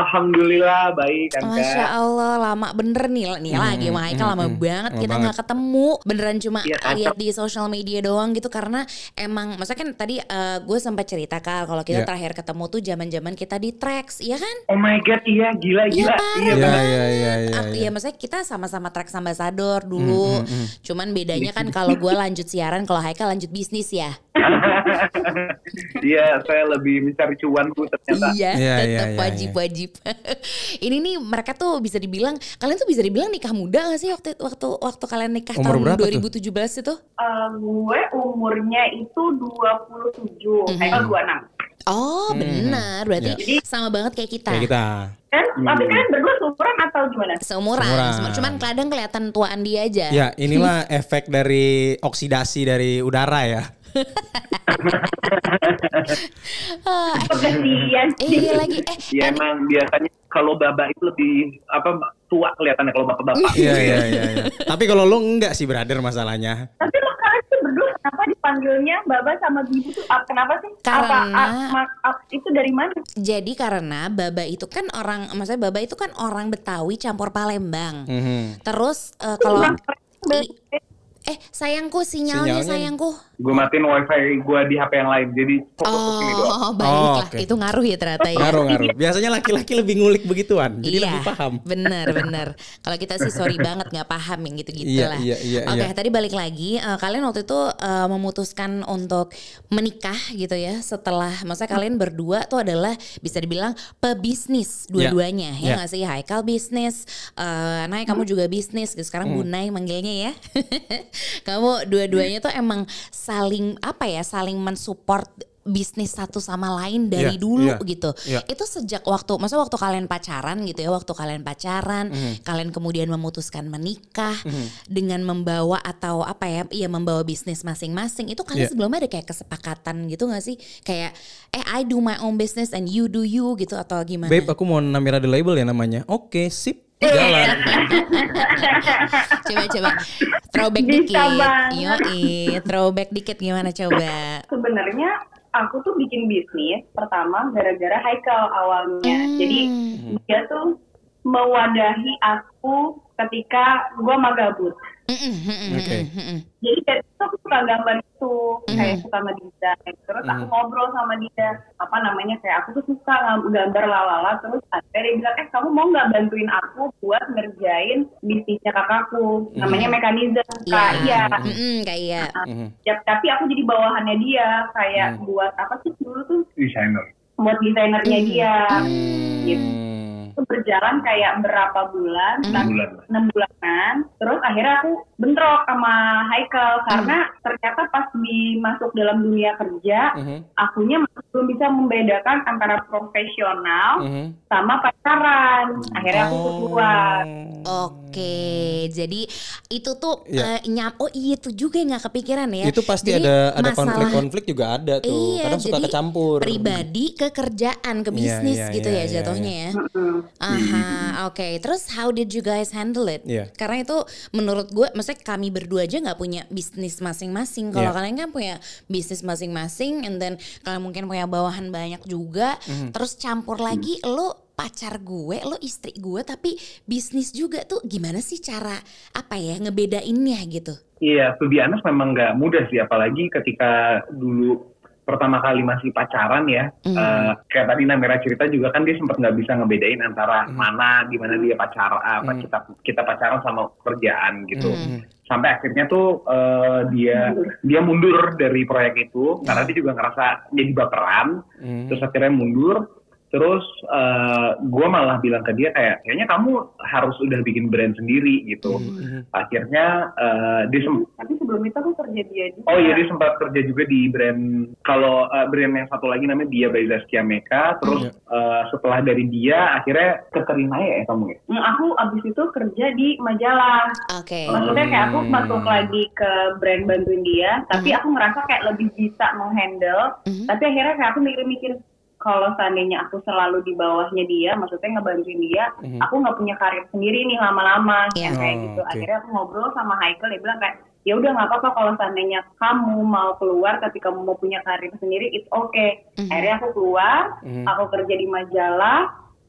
Alhamdulillah baik kan Masya Allah lama bener nih nih Hmm, lagi sama Haikal lama banget Lama kita nggak ketemu. Beneran cuma Iya, cocok. lihat di social media doang gitu karena emang maksudnya kan tadi eh, gue sempat cerita Kal kalau kita Iya. terakhir ketemu tuh zaman-zaman kita di tracks iya kan? Oh my god iya gila Iya, gila. Parah iya Iya, iya, iya, iya, Ak- iya. ya maksudnya kita sama-sama tracks ambassador dulu. Hmm, cuman bedanya kan kalau gue lanjut siaran kalau Haikal lanjut bisnis ya. Iya saya lebih mencari cuan bu ternyata. Iya Iya, tetap iya, iya, wajib ini nih mereka tuh bisa dibilang kalian tuh bisa dibilang nikah muda gak sih waktu waktu waktu kalian nikah Umur tahun berapa tuh? 2017 itu Eh, gue umurnya itu 27, Haikal 26. Oh benar, berarti Iya. sama banget kayak kita. Kayak kita. Kan, tapi kalian berdua seumuran atau gimana? Seumuran, Seumuran. cuman kadang kelihatan tuaan dia aja. Ya, inilah efek dari oksidasi dari udara ya. Ah, Kasihan eh, sih. iya lagi, eh, Ya eh, emang biasanya kalau baba itu lebih apa tua kelihatannya kalau bapak-bapak. Iya, iya, iya, iya. Tapi kalau lo enggak sih, brother, masalahnya. Tapi lo kalian tuh berdua kenapa dipanggilnya Baba sama Bibu tuh ah, kenapa sih? Apa Karena- ah, mak- ah, itu dari mana? jadi karena Baba itu kan orang, maksudnya Baba itu kan orang Betawi campur Palembang. Mhm. Terus eh, kalau i- eh sayangku sinyalnya, Sinyalnya. sayangku. Gue matiin wifi gue di HP yang lain jadi fokus ke sini doang. Oh, baiklah. oke. Itu ngaruh ya ternyata ya. Ngaruh, ngaruh. Biasanya laki-laki lebih ngulik begituan, jadi iya, lebih paham. Bener, bener. Kalau kita sih sorry banget nggak paham yang gitu-gitu Iya, lah. iya, iya, Oke, iya. tadi balik lagi. eh, kalian waktu itu eh, memutuskan untuk menikah gitu ya. Setelah, maksudnya kalian berdua tuh adalah bisa dibilang pebisnis dua-duanya. Iya, Ya nggak sih? Haikal bisnis, eh Nay kamu juga bisnis. gitu. Sekarang Hmm. Bu Nay manggilnya ya. kamu dua-duanya tuh emang saling apa ya? Saling mensupport bisnis satu sama lain dari Iya, dulu iya, gitu. iya. Itu sejak waktu, maksudnya waktu kalian pacaran gitu ya, waktu kalian pacaran, Mhm. kalian kemudian memutuskan menikah dengan membawa atau apa ya, iya membawa bisnis masing-masing. Itu kalian Iya. sebelumnya ada kayak kesepakatan gitu gak sih? Kayak eh I do my own business and you do you gitu atau gimana? Babe, aku mau namira the label ya namanya. Oke, sip. Jalan. coba coba throwback Bisa dikit. Yoi, throwback dikit gimana coba? Sebenarnya aku tuh bikin bisnis pertama gara-gara Haikal awalnya. Hmm. Jadi dia tuh mewadahi aku ketika gua magabut. Mm-mm, mm-mm, Oke. mm-mm, mm-mm. Jadi dari itu aku suka gambar itu, kayak suka sama dia. Terus aku ngobrol sama dia, apa namanya kayak aku tuh suka gambar lalala. Terus akhirnya dia bilang, eh kamu mau nggak bantuin aku buat ngerjain bisnisnya kakakku, namanya mekanisme. Kak, iya. Kayak iya. Mhm. Ya, tapi aku jadi bawahannya dia, kayak Mhm. buat apa sih dulu tuh, Desainer. buat desainernya dia. Gitu. Hmm. Itu berjalan kayak berapa bulan, tapi Bulan. enam bulanan terus akhirnya aku bentrok sama Haikal karena ternyata pas dimasuk dalam dunia kerja Mhm. akunya masih belum bisa membedakan antara profesional Mhm. sama pacaran akhirnya aku tuh keluar Oke, jadi itu tuh Iya. eh, nyam. Oh iya itu juga nggak kepikiran ya. Itu pasti Jadi ada ada masalah konflik-konflik juga ada tuh. Iya, Kadang suka jadi kecampur. Pribadi ke kerjaan ke Iya, bisnis iya, gitu iya, ya iya, jatuhnya ya. Mm-mm. Aha, oke. Terus how did you guys handle it? Iya. Karena itu menurut gue, maksudnya kami berdua aja nggak punya bisnis masing-masing. Kalau Iya. kalian kan punya bisnis masing-masing, and then kalian mungkin punya bawahan banyak juga. Mhm. Terus campur lagi, lo pacar gue, lo istri gue, tapi bisnis juga tuh gimana sih cara apa ya ngebedainnya gitu? Iya, to be honest memang nggak mudah sih, apalagi ketika dulu pertama kali masih pacaran ya. Mhm. Eh, kayak tadi Namira cerita juga kan dia sempat nggak bisa ngebedain antara Mhm. mana gimana dia pacaran, apa Mhm. kita kita pacaran sama kerjaan gitu. Mhm. Sampai akhirnya tuh eh, dia dia mundur dari proyek itu karena dia juga ngerasa jadi baperan. Mhm. Terus akhirnya mundur. Terus gue malah bilang ke dia kayak kayaknya kamu harus udah bikin brand sendiri gitu. Mhm. Akhirnya eh, dia sem- tapi sebelum itu aku kerja dia juga Oh iya dia sempat kerja juga di brand kalau eh, brand yang satu lagi namanya Dia by Zaskia Meka terus Iya. eh, setelah dari dia akhirnya ke Kerinaya ya kamu ya Mm, aku abis itu kerja di majalah Oke. maksudnya kayak aku Hmm. masuk lagi ke brand bantuin dia tapi Mhm. aku ngerasa kayak lebih bisa menghandle Mhm. tapi akhirnya kayak aku mikir-mikir kalau seandainya aku selalu di bawahnya dia maksudnya ngebantuin dia Mhm. aku nggak punya karir sendiri nih lama-lama Iya. kayak Oh, gitu oke. akhirnya aku ngobrol sama Haikal dia bilang kayak ya udah nggak apa-apa kalau seandainya kamu mau keluar tapi kamu mau punya karir sendiri it's okay Mhm. akhirnya aku keluar Mhm. aku kerja di majalah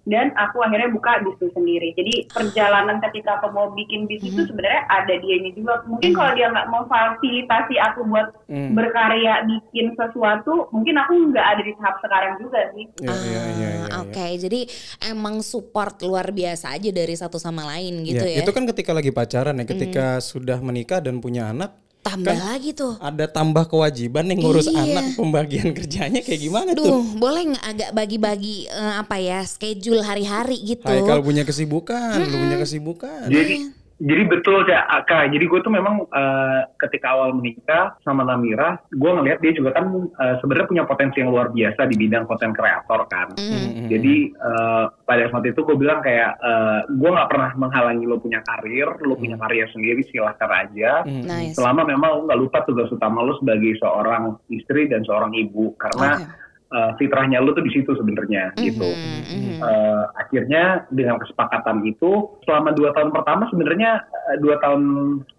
dan aku akhirnya buka bisnis sendiri. Jadi perjalanan ketika aku mau bikin bisnis itu sebenarnya ada dianya juga. Mungkin kalau dia nggak mau fasilitasi aku buat Hmm. berkarya bikin sesuatu, mungkin aku nggak ada di tahap sekarang juga sih. Iya, iya, iya, iya, Ah, iya. Oke, jadi emang support luar biasa aja dari satu sama lain gitu Iya, ya. Itu kan ketika lagi pacaran ya, ketika sudah menikah dan punya anak, Tambah kan lagi tuh. ada tambah kewajiban nih ngurus Iya. anak, pembagian kerjanya kayak gimana tuh? Duh, boleh nggak agak bagi-bagi eh, apa ya schedule hari-hari gitu? Haikal punya kesibukan, lu punya kesibukan. Jadi jadi betul ya Kak. Jadi gue tuh memang eh, ketika awal menikah sama Namira, gue ngelihat dia juga kan eh, sebenarnya punya potensi yang luar biasa di bidang konten kreator kan. Mm. Jadi eh, pada saat itu gue bilang kayak eh, gue nggak pernah menghalangi lo punya karir, lo punya karya sendiri silahkan aja. Hmm. Nice. Selama memang lo nggak lupa tugas utama lo sebagai seorang istri dan seorang ibu, karena Oke. Eh, fitrahnya lo tuh di situ sebenarnya gitu. Mhm, mhm. Eh, akhirnya dengan kesepakatan itu selama dua tahun pertama sebenarnya eh, dua tahun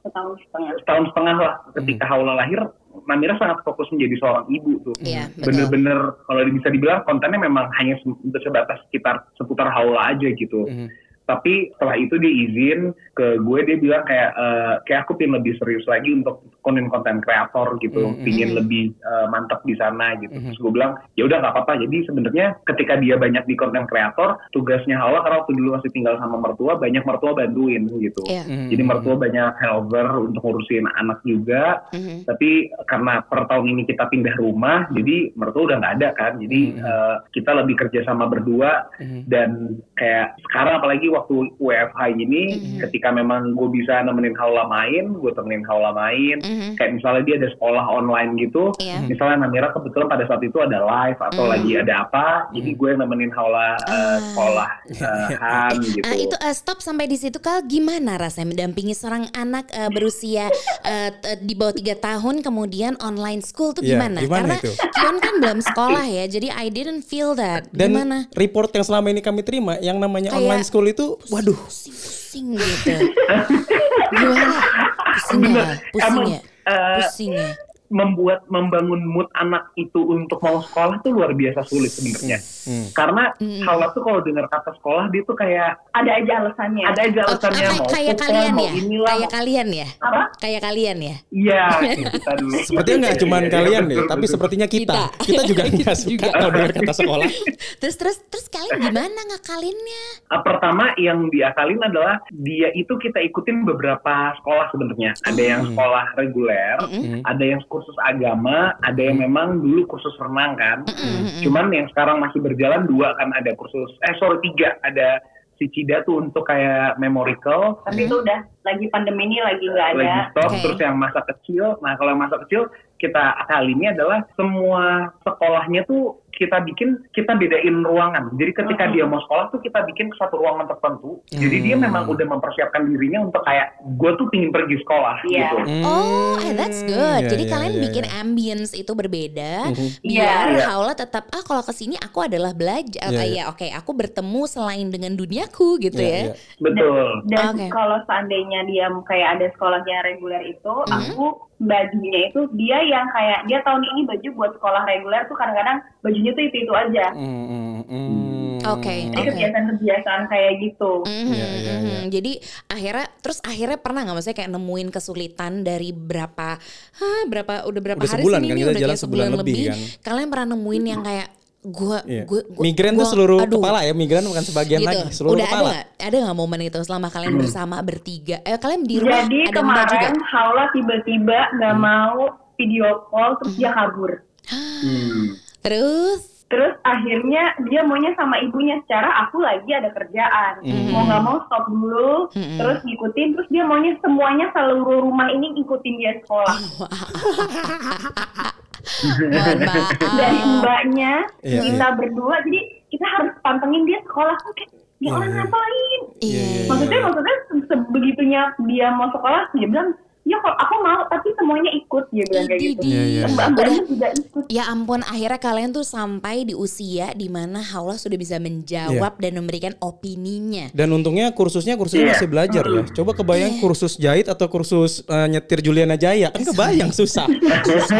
Setahun setengah. setahun setengah lah ketika Haula lahir Namira sangat fokus menjadi seorang ibu tuh Iya, betul. bener-bener kalau bisa dibilang kontennya memang hanya se- sebatas sekitar seputar Haula aja gitu Mhm. tapi setelah itu dia izin ke gue dia bilang kayak eh, kayak aku pingin lebih serius lagi untuk konten konten kreator gitu Mhm. pingin lebih eh, mantap di sana gitu Mhm. terus gue bilang ya udah nggak apa-apa jadi sebenarnya ketika dia banyak di konten kreator tugasnya Hawa karena waktu dulu masih tinggal sama mertua banyak mertua bantuin gitu Iya. Mhm. jadi mertua banyak helper untuk ngurusin anak juga Mhm. tapi karena per tahun ini kita pindah rumah jadi mertua udah nggak ada kan jadi Mhm. eh, kita lebih kerja sama berdua Mhm. dan kayak sekarang apalagi waktu WFH ini Mhm. ketika memang gue bisa nemenin Haula main gue temenin Haula main Mhm. kayak misalnya dia ada sekolah online gitu Iya. misalnya Namira kebetulan pada saat itu ada live atau Mhm. lagi ada apa jadi gue yang nemenin Haula eh, Ah. sekolah eh, Han gitu Ah, itu eh, stop sampai di situ kal gimana rasanya mendampingi seorang anak eh, berusia t- di bawah tiga tahun kemudian online school tuh gimana? gimana Karena itu? Kion kan belum sekolah ya, jadi I didn't feel that. Dan gimana? report yang selama ini kami terima, yang namanya Kayak- online school itu, waduh, gitu. Pusing pusing ya, eh, pusing ya. Membuat membangun mood anak itu untuk mau sekolah tuh luar biasa sulit sebenarnya Hmm. karena Hmm. Haula tuh kalau dengar kata sekolah dia tuh kayak Ada aja alasannya. ada aja Oh, alasannya kayak, mau kayak kalian mau ya, inilah kayak kalian ya, apa kayak kalian ya. Iya, kita dulu. Sepertinya nggak cuma Iya, iya, kalian deh, tapi betul. sepertinya kita. Kita. Kita, juga nggak Kita suka juga. kalau dengar kata sekolah. Terus terus terus kalian gimana ngakalinnya? Ah, pertama yang diakalin adalah dia itu kita ikutin beberapa sekolah sebenarnya. Ada yang Hmm. sekolah reguler, Hmm. ada yang kursus agama, ada yang memang dulu kursus renang kan. Mm-mm. Cuman yang sekarang masih berjalan dua kan ada kursus, eh sorry tiga, ada si Cida tuh untuk kayak memorical, Tapi itu udah lagi pandemi ini lagi nggak ada. lagi stop, Oke. terus yang masa kecil. Nah kalau yang masa kecil kita kali ini adalah semua sekolahnya tuh kita bikin kita bedain ruangan. Jadi ketika Hmm. dia mau sekolah tuh kita bikin ke satu ruangan tertentu. Jadi dia Hmm. memang udah mempersiapkan dirinya untuk kayak gue tuh pingin pergi sekolah Iya. gitu. Oh, eh, that's good. Hmm, Jadi iya, kalian iya, bikin iya. ambience itu berbeda Mhm. biar Iya. Haula tetap ah kalau ke sini aku adalah belajar. Iya, Ah, iya. ya oke, aku bertemu selain dengan duniaku gitu Iya, ya. iya. Betul. Dan Oke. kalau seandainya dia kayak ada sekolahnya reguler itu, Mhm. aku bajunya itu dia yang kayak dia tahun ini baju buat sekolah reguler tuh kadang-kadang bajunya tuh itu itu aja. Hmm, hmm, hmm. Oke, Jadi oke. kebiasaan-kebiasaan kayak gitu. Mhm, Iya, iya, mhm. iya. Jadi akhirnya terus akhirnya pernah nggak maksudnya kayak nemuin kesulitan dari berapa Hah, berapa udah berapa Udah hari sebulan kan, ini kita udah jalan kayak sebulan sebulan lebih lebih. kan. Kalian pernah nemuin yang kayak gua Iya. gua, gua Migran tuh seluruh aduh, kepala ya, migran bukan sebagian gitu. lagi, seluruh udah ada kepala. nggak ada nggak momen itu selama kalian bersama bertiga eh kalian di rumah Jadi ada kemarin Haula tiba-tiba nggak Hmm. mau video call terus dia kabur. Hmm. Terus Terus akhirnya dia maunya sama ibunya secara aku lagi ada kerjaan. Mhm. Mau nggak mau stop dulu, Mhm. terus ngikutin. Terus dia maunya semuanya seluruh rumah ini ngikutin dia sekolah. Dari mbaknya, Iya, kita berdua. Jadi kita harus pantengin dia sekolah. Kayak, dia Iya, orang iya. ngapain? iya Iya, Maksudnya, maksudnya se- sebegitunya dia mau sekolah, dia bilang, ya kalau aku mau tapi semuanya ikut dia bilang kayak Idi, gitu Iya, iya. mbak-mbaknya juga ikut Ya ampun, akhirnya kalian tuh sampai di usia di mana Haula sudah bisa menjawab dan memberikan opininya. Dan untungnya kursusnya kursusnya Iya. masih belajar ya. Coba kebayang kursus jahit atau kursus eh, nyetir Juliana Jaya kan kebayang susah.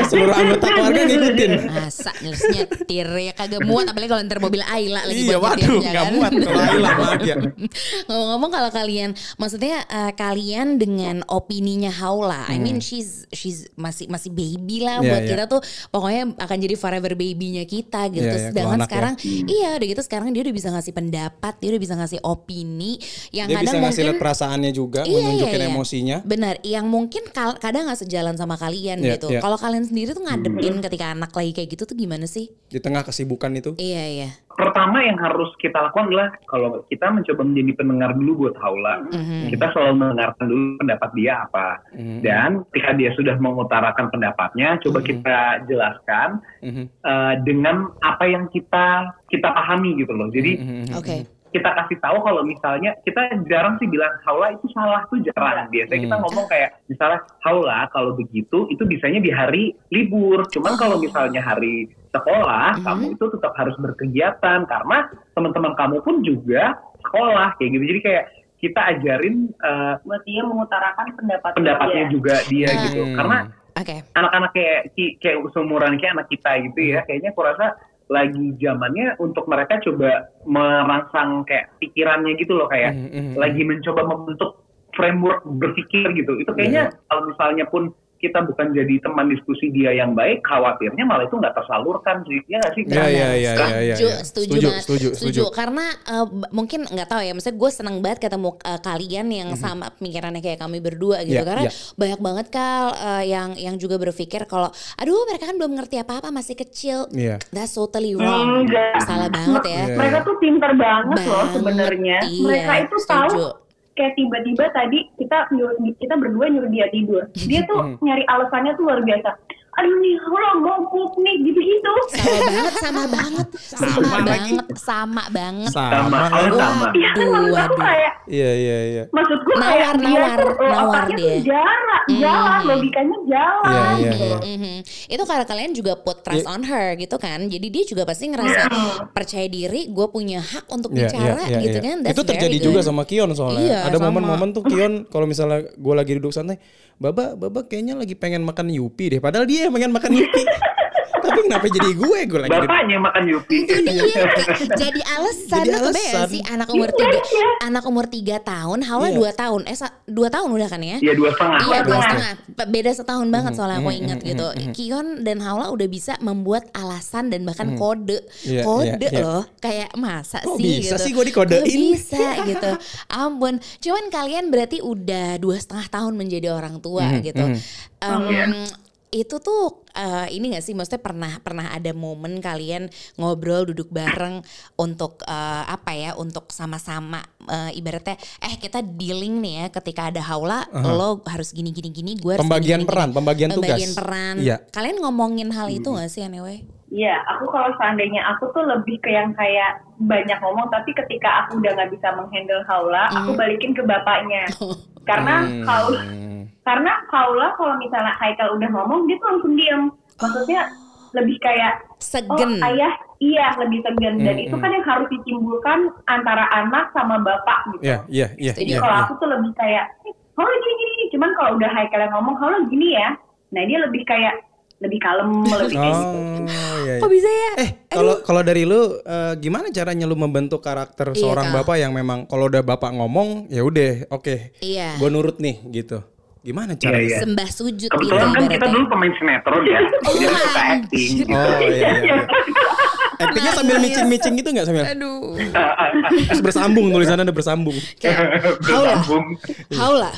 Seluruh anggota keluarga ngikutin. Masa nyetir ya kagak muat apalagi kalau ntar mobil Ayla lagi Iya buat waduh nyetirnya nggak kan. muat kalau hilang aja. Ngomong-ngomong kalau kalian maksudnya eh, kalian dengan opininya Haula, I mean she's she's masih masih baby lah Hmm. Iya, buat iya. kita tuh pokoknya akan jadi forever babynya kita gitu. Sedangkan kalau anak ya. sekarang iya udah gitu sekarang dia udah bisa ngasih pendapat, dia udah bisa ngasih opini yang Dia kadang bisa ngasih mungkin perasaannya juga, Iya, menunjukin iya, iya. emosinya. Benar, yang mungkin kadang nggak sejalan sama kalian Iya, gitu. iya. Kalau kalian sendiri tuh ngadepin ketika anak lagi kayak gitu tuh gimana sih? Di tengah kesibukan itu. Iya iya. Pertama yang harus kita lakukan adalah kalau kita mencoba menjadi pendengar dulu buat Haula, Mhm. kita selalu mendengarkan dulu pendapat dia apa. Mhm. Dan ketika dia sudah mengutarakan pendapatnya, coba kita jelaskan Mhm. eh, dengan apa yang kita kita pahami gitu loh. Jadi Mhm. Oke. Kita kasih tahu kalau misalnya kita jarang sih bilang Haula itu salah tuh jarang. Biasanya kita Hmm. ngomong kayak misalnya Haula kalau begitu itu bisanya di hari libur. Cuman kalau misalnya hari sekolah Mhm. kamu itu tetap harus berkegiatan karena teman-teman kamu pun juga sekolah kayak gitu. Jadi kayak kita ajarin eh, buat dia mengutarakan pendapat pendapatnya dia. juga dia Hmm. gitu. Karena Oke. anak-anak kayak kayak seumuran kayak anak kita gitu ya kayaknya aku rasa lagi zamannya untuk mereka coba merangsang kayak pikirannya gitu loh kayak Mhm, mhm. lagi mencoba membentuk framework berpikir gitu itu kayaknya kalau misalnya pun kita bukan jadi teman diskusi dia yang baik khawatirnya malah itu nggak tersalurkan sih ya nggak sih Iya, iya, iya, Setuju, setuju, Setuju, setuju, setuju. Karena b- mungkin nggak tahu ya, maksudnya gue seneng banget ketemu eh, kalian yang sama pemikirannya kayak kami berdua gitu. Iya, Karena iya. banyak banget kal eh, yang yang juga berpikir kalau, aduh mereka kan belum ngerti apa-apa masih kecil. Iya. That's totally wrong. Enggak. Salah banget ya. Iya, mereka tuh pinter banget loh Banget, sebenarnya iya, mereka itu setuju. tahu kayak tiba-tiba tadi kita nyuruh kita berdua nyuruh dia tidur. Dia tuh nyari alasannya tuh luar biasa aduh nih lo mau pup nih gitu-gitu Sama banget, sama banget, sama, Sama lagi. banget, sama banget. sama Sama. oh, sama Iya kan maksud aku kayak Iya, iya, iya. maksud gue Nawar, kayak dia nawar, tuh oh, nawar otaknya dia. tuh jalan jalan Hmm. logikanya jalan Iya, iya, gitu iya. Mhm. Itu karena kalian juga put trust Iya. on her gitu kan. Jadi dia juga pasti ngerasa percaya diri, gue punya hak untuk Iya, bicara iya, iya, gitu iya. kan. That's Itu terjadi very juga good. sama Kion soalnya. Iya, Ada sama. momen-momen tuh Kion kalau misalnya gue lagi duduk santai, Baba, Baba kayaknya lagi pengen makan Yupi deh. Padahal dia yang pengen makan Yupi. Tapi kenapa jadi gue? Gue lagi bapaknya yang makan Yupi Itu dia Kak. jadi alasan Jadi alasan. sih anak umur tiga anak umur tiga tahun Haula Iya. dua tahun eh dua tahun udah kan ya ya dua setengah Iya dua Setengah. Beda setahun banget soalnya aku mhm, ingat gitu mhm. Kion dan Haula udah bisa membuat alasan dan bahkan kode Iya, Kode iya, iya. loh Kayak masa Kok sih bisa gitu sih gua dikodein? Kok bisa gitu Ampun Cuman kalian berarti udah dua setengah tahun menjadi orang tua gitu mhm. Itu tuh eh, ini gak sih maksudnya pernah pernah ada momen kalian ngobrol duduk bareng untuk eh, apa ya untuk sama-sama eh, ibaratnya eh kita dealing nih ya ketika ada haula lo harus gini gini gini gue harus Pembagian gini, gini, peran, gini. pembagian tugas. pembagian peran Iya. kalian ngomongin hal itu gak sih anyway Iya, aku kalau seandainya aku tuh lebih ke yang kayak banyak ngomong, tapi ketika aku udah nggak bisa menghandle Haula, aku Hmm. balikin ke bapaknya. Karena Hmm. Haula, karena Haula kalau misalnya Haikal udah ngomong, dia tuh langsung diem. Maksudnya lebih kayak, oh segen ayah, iya lebih segen. Dan Hmm, itu hmm. kan yang harus ditimbulkan antara anak sama bapak gitu. Iya, iya, iya. Jadi iya, kalau iya. aku tuh lebih kayak, "Eh, Haula gini gini. Cuman kalau udah Haikal yang ngomong, Haula gini ya. Nah dia lebih kayak lebih kalem, lebih kayak gitu. Oh, iya, iya. kok bisa ya Eh, kalau kalau dari lu eh, gimana caranya lu membentuk karakter Iya, seorang bapak yang memang kalau udah bapak ngomong ya udah, oke. Iya. Gue nurut nih gitu. Gimana Iya, caranya? iya. sembah sujud gitu kebetulan kan kita dulu pemain sinetron ya jadi Oh, suka acting gitu. Oh iya iya. iya. Actingnya sambil micing-micing gitu nggak sambil? aduh Terus bersambung tulisannya ada bersambung. kayak haula bersambung haula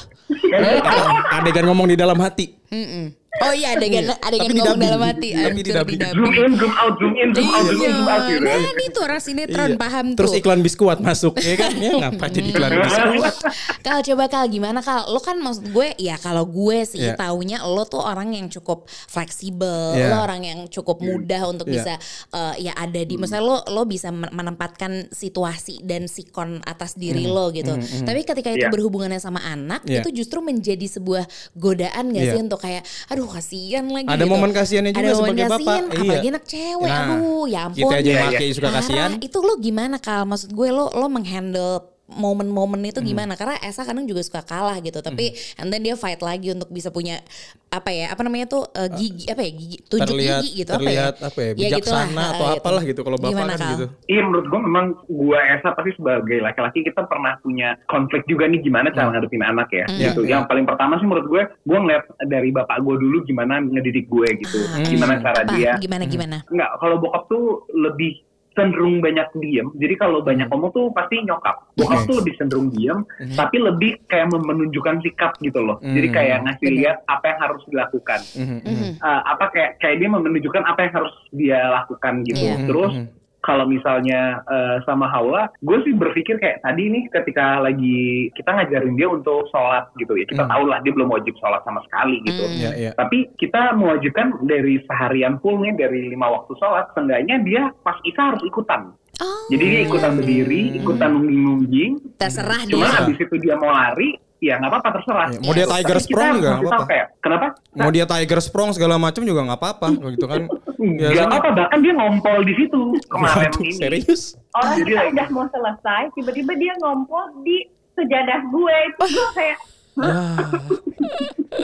Adegan ngomong di dalam hati. Mm-mm. Oh iya adegan adegan Tapi ngomong dalam hati. Tapi di dubbing. zoom in zoom out zoom in zoom out zoom in zoom out Iya, gitu nah ini tuh orang sinetron Iya. paham Terus tuh. iklan biskuat masuk ya kan? Ya ngapa jadi iklan biskuat? Kal coba Kal gimana Kal? Lo kan maksud gue ya kalau gue sih Iya. taunya lo tuh orang yang cukup fleksibel, Iya. lo orang yang cukup mudah untuk Iya. bisa eh, ya ada di misalnya lo lo bisa men- menempatkan situasi dan sikon atas diri lo gitu. Tapi ketika itu Iya. berhubungannya sama anak Iya. itu justru menjadi sebuah godaan gak Iya. sih untuk kayak aduh kasihan lagi Ada gitu. momen kasihannya juga Ada sebagai bapak. kasihan, Iya. apalagi anak cewek. Nah, aduh ya ampun. Kita aja Iya, iya. pakai suka kasihan. Parah. Itu lo gimana Kal? Maksud gue lo lo menghandle momen-momen itu Hmm. gimana? Karena Esa kadang juga suka kalah gitu, tapi and then dia fight lagi untuk bisa punya apa ya? Apa namanya tuh eh, gigi apa ya? Gigi tunjuk terlihat gigi gitu terlihat apa apa ya, ya? Ya gitulah, bijaksana atau apalah gitu kalau bapak Gimana, kan Kal? gitu. Iya menurut gue memang gue Esa pasti sebagai laki-laki kita pernah punya konflik juga nih gimana cara ngadepin anak ya Hmm. gitu. Iya. Yang paling pertama sih menurut gue, gue ngeliat dari bapak gue dulu gimana ngedidik gue gitu, Ah, gimana cara Apa? dia. Gimana gimana? Nggak, kalau bokap tuh lebih cenderung banyak diem. Jadi kalau banyak ngomong tuh pasti nyokap. Bokap Oke. tuh lebih cenderung diem, tapi lebih kayak menunjukkan sikap gitu loh. Jadi Hmm. kayak ngasih Bener. lihat apa yang harus dilakukan. Mhm. Eh, apa kayak kayak dia menunjukkan apa yang harus dia lakukan gitu. Iya. Terus Mhm. Kalau misalnya eh, sama Haula, gue sih berpikir kayak tadi nih ketika lagi kita ngajarin dia untuk sholat gitu ya. Kita Hmm. tahu lah dia belum wajib sholat sama sekali gitu. Hmm. Iya, iya. Tapi kita mewajibkan dari seharian full nih dari lima waktu sholat, seenggaknya dia pas Isya harus ikutan. Oh. Jadi dia ikutan berdiri, ikutan nungging-nungging. terserah Cuma dia. habis itu dia mau lari, ya nggak apa-apa terserah. Iya, mau dia Tiger Sprong juga nggak tahu apa-apa. kayak, kenapa? Mau dia tiger sprong segala macam juga nggak apa-apa gitu kan. Nggak Biasanya- apa-apa, bahkan dia ngompol di situ kemarin Waduh, ini. serius? Orang Iya. kita udah mau selesai, tiba-tiba dia ngompol di sejadah gue. Itu gue kayak, Wah,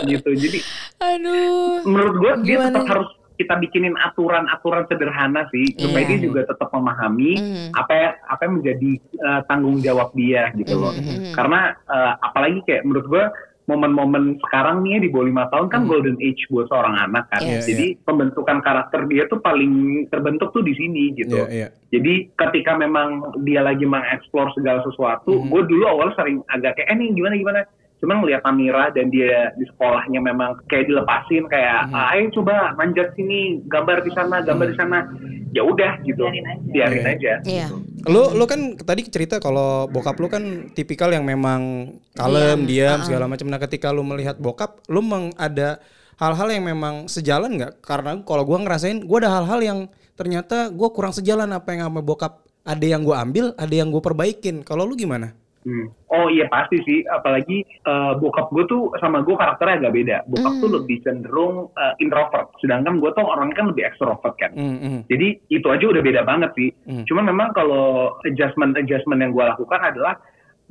gitu. Jadi Aduh. menurut gue dia tetap harus kita bikinin aturan-aturan sederhana sih supaya Iya. dia juga tetap memahami Mhm. apa yang apa yang menjadi eh, tanggung jawab dia gitu loh. Mhm. Karena eh, apalagi kayak menurut gue momen-momen sekarang nih ya, di bawah lima tahun kan golden age buat seorang anak kan. Yes. Jadi pembentukan karakter dia tuh paling terbentuk tuh di sini gitu. Iya, iya. Jadi ketika memang dia lagi mengeksplor segala sesuatu, Mhm. gue dulu awalnya sering agak kayak, eh nih gimana gimana. Cuma ngeliat Amira dan dia di sekolahnya memang kayak dilepasin kayak, Mhm. "Ah, ayo coba manjat sini, gambar di sana, gambar di sana. Ya udah gitu, Biarin aja. biarin Iya. aja. Iya. Lu lu kan tadi cerita kalau bokap lu kan tipikal yang memang kalem, Diam, diam, uh-uh. segala macam. Nah, ketika lu melihat bokap, lu meng ada hal-hal yang memang sejalan nggak? Karena kalau gua ngerasain, gua ada hal-hal yang ternyata gua kurang sejalan apa yang sama bokap. Ada yang gua ambil, ada yang gua perbaikin. Kalau lu gimana? Hmm. Oh iya pasti sih, apalagi eh, bokap gue tuh sama gue karakternya agak beda. Bokap Hmm. tuh lebih cenderung eh, introvert, sedangkan gue tuh orangnya kan lebih extrovert kan. Hmm, hmm. Jadi itu aja udah beda banget sih. Hmm. Cuman memang kalau adjustment adjustment yang gue lakukan adalah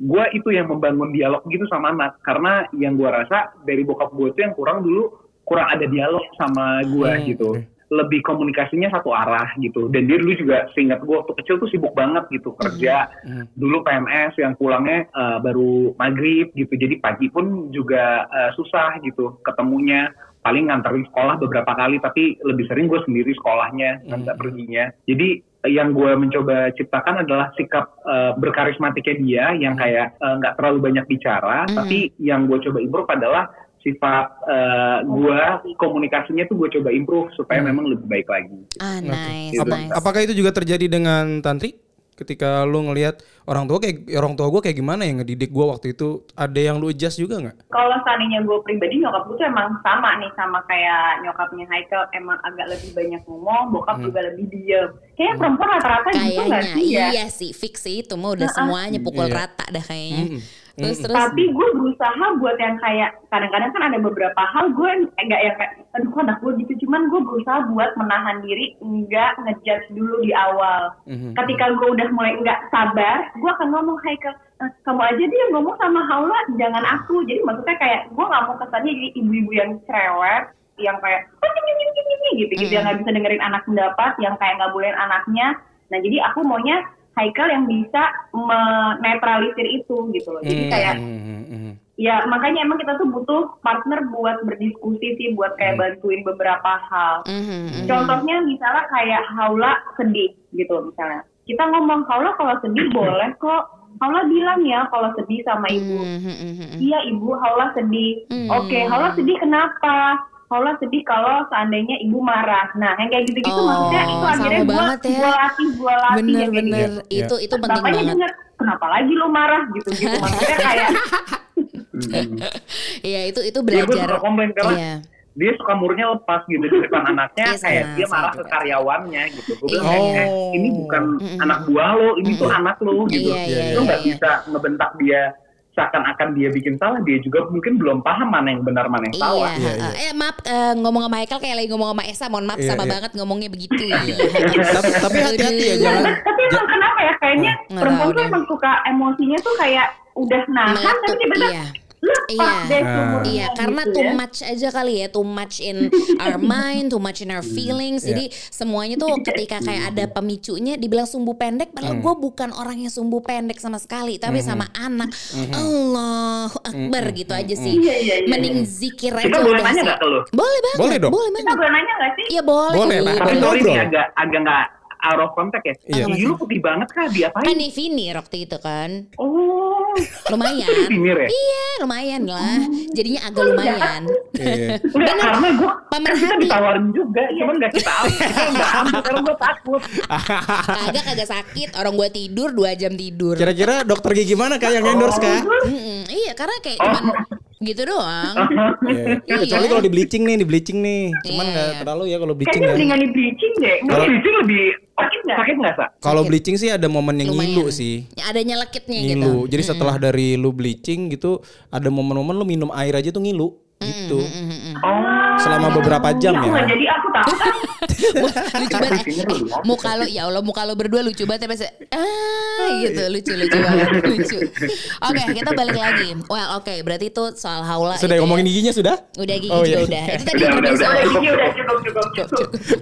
gue itu yang membangun dialog gitu sama anak. Karena yang gue rasa dari bokap gue tuh yang kurang dulu kurang ada dialog sama gue Hmm, gitu. Lebih komunikasinya satu arah gitu. Dan dia dulu juga seingat gue waktu kecil tuh sibuk banget gitu kerja. Hmm. Dulu PMS yang pulangnya eh, baru maghrib gitu. Jadi pagi pun juga eh, susah gitu ketemunya paling nganterin sekolah beberapa kali tapi lebih sering gue sendiri sekolahnya ngantar Hmm. perginya jadi eh, yang gue mencoba ciptakan adalah sikap eh, berkarismatiknya dia yang kayak eh, nggak terlalu banyak bicara Hmm. tapi yang gue coba improve adalah sifat eh, gue komunikasinya tuh gue coba improve supaya Hmm. memang lebih baik lagi Ah, nice, Gitu. Apa- nice. apakah itu juga terjadi dengan Tantri? Ketika lu ngelihat orang tua kayak orang tua gue kayak gimana yang ngedidik gua waktu itu, ada yang lu adjust juga nggak? kalau seandainya gue pribadi nyokap gue tuh emang sama nih sama kayak nyokapnya Haikal emang agak lebih banyak ngomong, bokap juga lebih diem. Kayaknya perempuan rata-rata gitu nggak sih ya? iya sih fix sih itu mah udah semuanya pukul Iya. rata dah kayaknya. Mm-mm. Terus terus Tapi gue berusaha buat yang kayak kadang-kadang kan ada beberapa hal gue enggak yang kayak aduh kok anak gue gitu cuman gue berusaha buat menahan diri enggak ngejudge dulu di awal. Mhm. Ketika gue udah mulai enggak sabar, gue akan ngomong hai ke "Eh, kamu aja dia ngomong sama Haula jangan aku. Jadi maksudnya kayak gue nggak mau kesannya jadi ibu-ibu yang cerewet yang kayak "Oh, nying, nying, nying, nying," gitu gitu yang nggak bisa dengerin anak pendapat yang kayak nggak bolehin anaknya. Nah jadi aku maunya Haikal yang bisa menetralisir itu gitu loh. Jadi Hmm, kayak hmm, hmm, hmm. ya makanya emang kita tuh butuh partner buat berdiskusi sih buat kayak Hmm. bantuin beberapa hal. Mhm, mhm. Contohnya misalnya kayak Haula sedih gitu misalnya. Kita ngomong Haula kalau sedih boleh kok. Haula bilang ya kalau sedih sama ibu. Iya ibu Haula sedih. Hmm. Oke Haula sedih kenapa? Haula sedih kalau seandainya ibu marah. Nah, yang kayak gitu-gitu Oh, maksudnya itu akhirnya gue ya. latih, gue latih. Bener-bener gitu. Iya. itu itu penting Bapaknya banget. denger, kenapa lagi lo marah gitu-gitu. Maksudnya kayak, Hmm. Iya itu itu Iya, gue belajar. suka komplain karena Iya. dia suka murnya lepas gitu di depan anaknya Iya, kayak sama, dia marah ke karyawannya gitu. Gue bilang Iya. kayak, eh, ini bukan anak buah lo, ini tuh anak lo gitu. Iya, iya, Lo nggak iya. bisa ngebentak dia seakan-akan dia bikin salah, dia juga mungkin belum paham mana yang benar mana yang salah. Iya, Iya, eh maaf eh, ngomong sama Michael kayak lagi ngomong sama Esa, mohon maaf Iya, sama iya. banget ngomongnya begitu. Iya. tapi, tapi hati-hati ya jangan tapi emang kenapa ya kayaknya perempuan tuh emang suka emosinya tuh kayak udah nahan tapi tiba-tiba iya. Lepas Iya. deh Ah. Iya, karena gitu too ya. much aja kali ya, too much in our mind, too much in our feelings. Iya. Jadi semuanya tuh ketika kayak ada pemicunya dibilang sumbu pendek, padahal Hmm. gue bukan orang yang sumbu pendek sama sekali, tapi sama anak. Allahu Akbar gitu aja sih. Iya, iya, iya. Mending zikir aja Kita boleh udah nanya sih. nggak ke lu? Boleh banget. Boleh dong. Boleh kita banget. boleh nanya gak sih Iya boleh. Boleh lah. Tapi Boleh sorry nih agak agak nggak out of context ya. Iya. Lu putih banget kah diapain? Kan Nivini waktu itu kan. oh Lumayan. Ya? Iya, lumayan lah. Jadinya agak lumayan. Iya. Enggak, Bener. karena gue Pemerhati. kita ditawarin juga, cuman nggak kita ambil, karena gue takut. Kagak kagak sakit. Orang gue tidur dua jam tidur. kira-kira dokter gigi mana kak yang endorse kak iya karena kayak cuman gitu doang. Iya. Iya. kecuali kalau di bleaching nih di bleaching nih cuman Iya. nggak terlalu ya kalau bleaching kayaknya ya mendingan di bleaching deh Kalau- bleaching lebih Sakit nggak? Sakit nggak sa? kalau bleaching sih ada momen yang Lumayan. ngilu sih Ya, ada nyelekitnya gitu. ngilu jadi setelah dari lu bleaching gitu ada momen-momen lu minum air aja tuh ngilu gitu Oh. selama beberapa jam nggak ya jadi aku tahu lucu banget. Eh, muka lo ya Allah muka lo berdua lucu banget tapi ah gitu lucu lucu banget lucu. Oke kita balik lagi. Well oke berarti itu soal haula. sudah itu ya. ngomongin giginya sudah Udah gigi Oh, juga iya. udah. Itu tadi Udah, udah, soal udah. gigi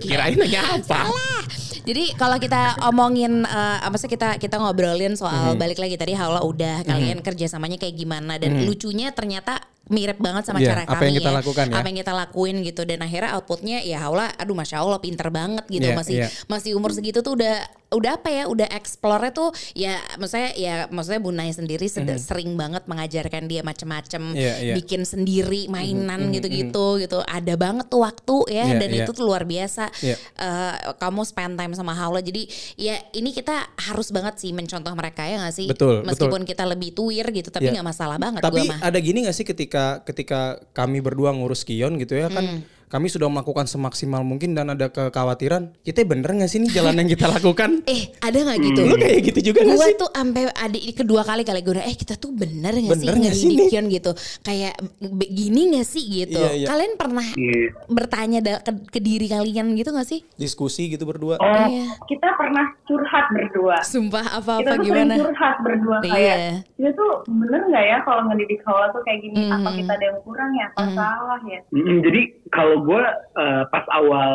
udah nanya apa Salah. Jadi kalau kita omongin apa sih kita kita ngobrolin soal Mhm. balik lagi tadi Haula udah kalian kerjasamanya kayak gimana dan lucunya ternyata mirip banget sama Iya, cara apa kami yang kita ya. lakukan ya. Apa yang kita lakuin gitu dan akhirnya outputnya ya Haula aduh masya Allah pinter banget gitu Iya, masih iya. masih umur segitu tuh udah udah apa ya udah explore tuh ya maksudnya ya maksudnya Bunai sendiri sed- sering banget mengajarkan dia macem-macem. Iya, iya. bikin sendiri mainan gitu-gitu gitu ada banget tuh waktu ya Iya, dan iya. itu tuh luar biasa Iya. eh, kamu spend time sama Haula jadi ya ini kita harus banget sih mencontoh mereka ya gak sih Betul, meskipun kita lebih tuir gitu tapi Iya. nggak masalah banget Tapi gua mah ada gini gak sih ketika ketika kami berdua ngurus Kion gitu ya kan Hmm. Kami sudah melakukan semaksimal mungkin dan ada kekhawatiran kita bener gak sih nih jalan yang kita lakukan? eh ada nggak gitu Lu kayak gitu juga gak gue sih? tuh sampai adik kedua kali kali gue eh kita tuh bener gak sih Bener nggak sih ngedidik nih? Kion gitu kayak begini gak sih gitu Iya, iya. kalian pernah Iya. bertanya ke, ke diri kalian gitu gak sih Diskusi gitu berdua. oh Iya. kita pernah curhat berdua sumpah kita apa-apa tuh gimana curhat berdua Iya. kayak kita tuh bener nggak ya kalau ngedidik Haula tuh kayak gini apa Mhm. kita ada yang kurang ya apa salah ya Mm, jadi kalau gue uh, pas awal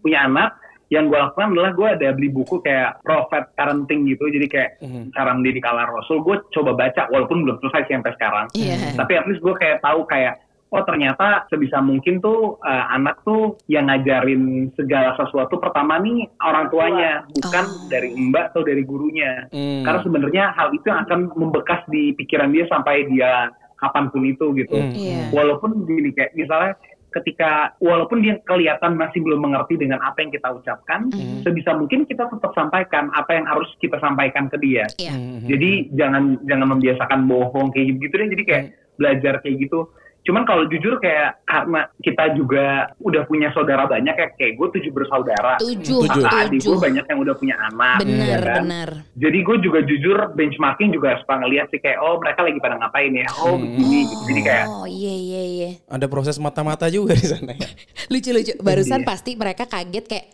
punya anak, yang gue lakukan adalah gue ada beli buku kayak Prophet Parenting gitu, jadi kayak Mhm. cara mendidik ala Rasul. Gue coba baca, walaupun belum selesai sih sampai sekarang. Iya. Tapi at least gue kayak tahu kayak oh ternyata sebisa mungkin tuh uh, anak tuh yang ngajarin segala sesuatu pertama nih orang tuanya, bukan Oh. dari mbak atau dari gurunya. Hmm. Karena sebenarnya hal itu yang akan membekas di pikiran dia sampai dia kapan pun itu gitu. Hmm. Iya. Walaupun gini kayak misalnya ketika walaupun dia kelihatan masih belum mengerti dengan apa yang kita ucapkan, Mhm. sebisa mungkin kita tetap sampaikan apa yang harus kita sampaikan ke dia. Iya. Mhm. Jadi jangan jangan membiasakan bohong kayak gitu deh. Jadi kayak belajar kayak gitu. Cuman kalau jujur kayak karena kita juga udah punya saudara banyak kayak kayak gue tujuh bersaudara. tujuh Tujuh. Adik tujuh gue banyak yang udah punya anak. bener ya kan? bener Jadi gue juga jujur benchmarking juga suka ngeliat sih kayak oh mereka lagi pada ngapain ya. Oh begini gitu. Jadi kayak oh iya iya iya Ada proses mata-mata juga di sana ya. lucu lucu barusan Iya. pasti mereka kaget kayak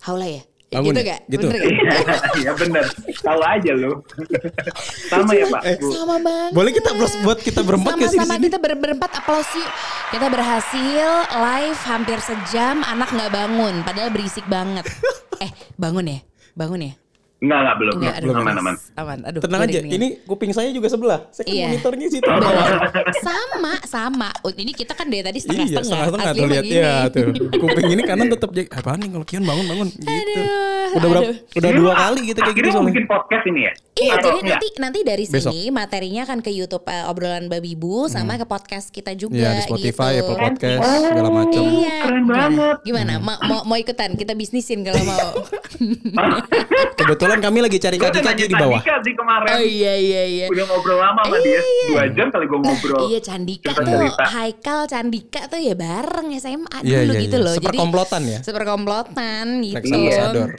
haula ya Bangun gitu ya? gak Gitu. bener gak Iya bener. Tahu aja lu. Sama ya Pak. Bu. sama banget Boleh kita plus buat kita berempat gak sih sini? kita ber berempat aplaus yuk kita berhasil live hampir sejam anak nggak bangun padahal berisik banget eh bangun ya bangun ya Enggak enggak belum. Enggak, belum aman aman. aman aduh Tenang aja, deg-degan. ini kuping saya juga sebelah. Saya kan Iya. monitornya situ. sama sama Oh, ini kita kan dari tadi Iya, setengah-setengah setengah-setengah Asli tuh lihat ya tuh. Kuping ini kanan tetap jadi apaan nih kalau Kion bangun bangun gitu. Aduh, Udah berapa aduh. udah dua kali gitu kayak gitu Akhirnya bikin podcast ini ya. Iya, Atau jadi nanti nanti dari Besok. sini materinya akan ke YouTube eh, obrolan babi bu sama ke podcast kita juga Iya di Spotify, gitu. Apple Podcast segala macam. Iya. Keren Gimana? banget. Gimana? Ma- mau mau ikutan? Kita bisnisin kalau mau. Kebetulan kami lagi cari kaki-kaki di bawah. Candika sih kemarin. oh iya iya iya. Udah ngobrol lama sama dia. Dua jam kali gue ngobrol. Iya Candika tuh. Haikal Candika tuh ya bareng SMA Iya, dulu iya, gitu iya. loh. Seperkomplotan ya? Seperkomplotan gitu.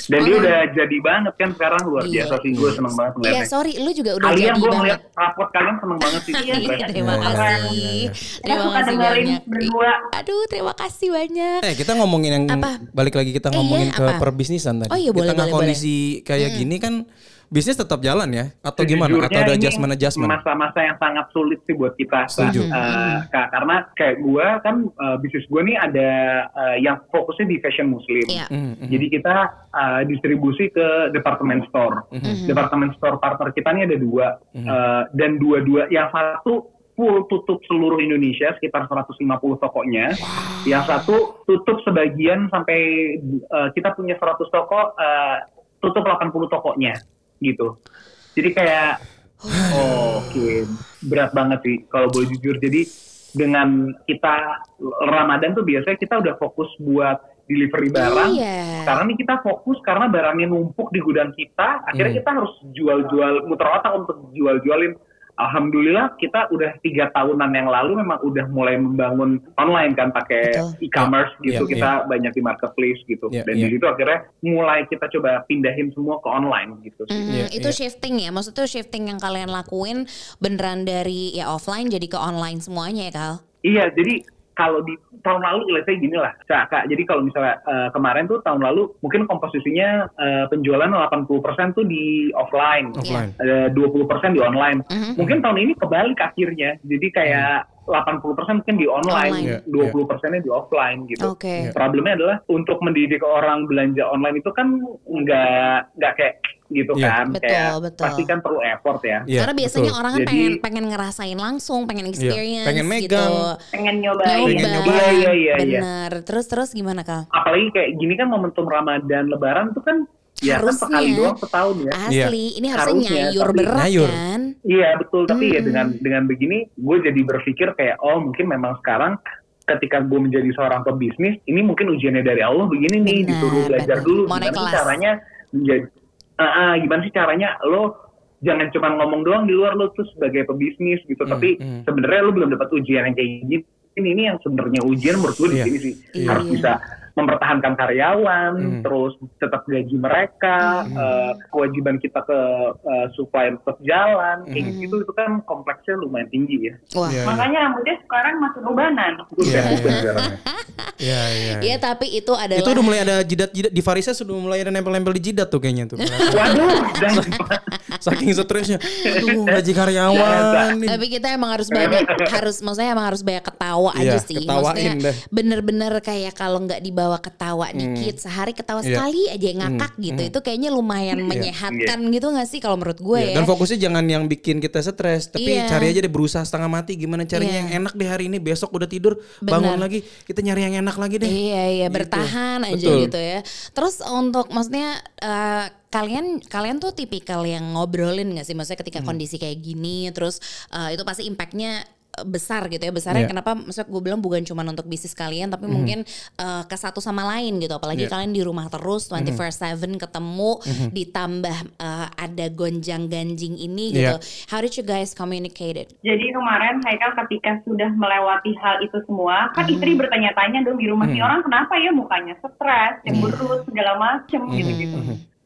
Dan dia Oh. udah jadi banget kan sekarang luar Iya. biasa sih. Gue seneng banget Iya sorry lu juga udah Kalian jadi gue banget. ngeliat rapot kalian seneng banget sih. Iya, Keren. terima Iya, kasih. iya, iya. Terima suka kasih dengerin banyak. berdua. Aduh, terima kasih banyak. Eh kita ngomongin yang Apa? balik lagi kita Eh, ngomongin iya, ke apa? perbisnisan tadi. Oh, iya, boleh, kita nggak boleh, kondisi kayak gini kan bisnis tetap jalan ya atau gimana? Atau ada adjustment adjustment? Masa-masa yang sangat sulit sih buat kita. Setuju. Kak, karena kayak gue kan eh, bisnis gue nih ada eh, yang fokusnya di fashion muslim. Iya. Hmm, hmm. Jadi kita eh, distribusi ke department store. Mhm. Department store partner kita nih ada dua Eh, dan dua-dua yang satu full tutup seluruh Indonesia sekitar 150 tokonya. Yang satu tutup sebagian sampai eh, kita punya 100 toko eh, tutup 80 tokonya gitu. Jadi kayak oh, oke berat banget sih kalau boleh jujur. Jadi dengan kita Ramadan tuh biasanya kita udah fokus buat delivery barang. Iya. Sekarang nih kita fokus karena barangnya numpuk di gudang kita, akhirnya Hmm. kita harus jual-jual muter otak untuk jual-jualin. Alhamdulillah kita udah tiga tahunan yang lalu memang udah mulai membangun online kan pakai e-commerce gitu Iya, kita banyak di marketplace gitu Iya, dan iya. di situ akhirnya mulai kita coba pindahin semua ke online gitu sih. Mhm, Iya, itu iya. shifting ya, maksudnya shifting yang kalian lakuin beneran dari ya offline jadi ke online semuanya ya Kal? Iya, jadi kalau di tahun lalu, let's say gini lah, Kak, Kak, jadi kalau misalnya eh, kemarin tuh tahun lalu mungkin komposisinya eh, penjualan 80% tuh di offline, Offline. ada 20% di online. Mhm. Mungkin tahun ini kebalik akhirnya, jadi kayak 80% mungkin di online, Online. Iya, 20%-nya di offline gitu. Oke. Iya. Problemnya adalah untuk mendidik orang belanja online itu kan nggak nggak kayak gitu Iya. kan, Betul, kayak betul. pasti kan perlu effort ya. Iya, Karena biasanya betul. orang kan Jadi- pengen pengen ngerasain langsung, pengen experience pengen gitu. megang. Pengen nyobain. Nyoba. Pengen nyobain. Iya, iya, iya, iya. Bener. Terus terus gimana Kal? apalagi kayak gini kan momentum Ramadan Lebaran tuh kan ya kan Harusnya. sekali doang setahun ya. Asli, ini harusnya Harusnya, nyayur tapi- berat Nyayur. kan? Iya betul, tapi ya Mm-mm. dengan dengan begini gue jadi berpikir kayak oh mungkin memang sekarang ketika gue menjadi seorang pebisnis ini mungkin ujiannya dari Allah begini nih Benar, disuruh belajar benar. dulu Mau gimana caranya menjadi Ah, ah, gimana sih caranya lo jangan cuma ngomong doang di luar lo tuh sebagai pebisnis gitu Hmm, tapi hmm. sebenarnya lo belum dapat ujian yang kayak gini ini ini yang sebenarnya ujian menurut gue di Iya. sini sih Iya. harus bisa mempertahankan karyawan, Hmm. terus tetap gaji mereka, Hmm. eh, kewajiban kita ke eh, supplier tetap jalan, kayak Hmm. gitu itu kan kompleksnya lumayan tinggi ya. Wah. Iya, iya. Makanya rambutnya sekarang masih ubanan. Gue Iya, iya. sekarang. Iya, iya. Ya tapi itu adalah Itu udah mulai ada jidat-jidat di Farisa sudah mulai ada nempel-nempel di jidat tuh kayaknya tuh. Waduh, Saking stresnya. Aduh, gaji karyawan. nih. Tapi kita emang harus banyak harus maksudnya emang harus banyak ketawa Iya, aja sih. ketawain Maksudnya deh. bener-bener kayak kalau nggak dibawa ketawa dikit sehari ketawa Iya. sekali aja ngakak gitu. Itu kayaknya lumayan menyehatkan gitu nggak sih kalau menurut gue Iya, ya. Dan fokusnya jangan yang bikin kita stres, tapi Iya. cari aja deh berusaha setengah mati gimana carinya Iya. yang enak deh hari ini, besok udah tidur, bangun Benar. lagi, kita nyari yang enak lagi deh. Iya iya Gitu. bertahan aja Betul. gitu ya. Terus untuk maksudnya eh, kalian kalian tuh tipikal yang ngobrolin gak sih? Maksudnya Hmm. ketika kondisi kayak gini terus eh, itu pasti impactnya eh, besar gitu ya besarnya Iya. kenapa? Maksudnya gue bilang bukan cuma untuk bisnis kalian tapi mungkin eh, ke satu sama lain gitu. Apalagi Iya. kalian di rumah terus 24/7 ketemu ditambah eh, ada gonjang ganjing ini gitu. Iya. how did you guys communicate it? Jadi kemarin Haikal ketika sudah melewati hal itu semua, kan istri bertanya-tanya dong di rumah si orang kenapa ya mukanya stres, cemberut, segala macem gitu-gitu.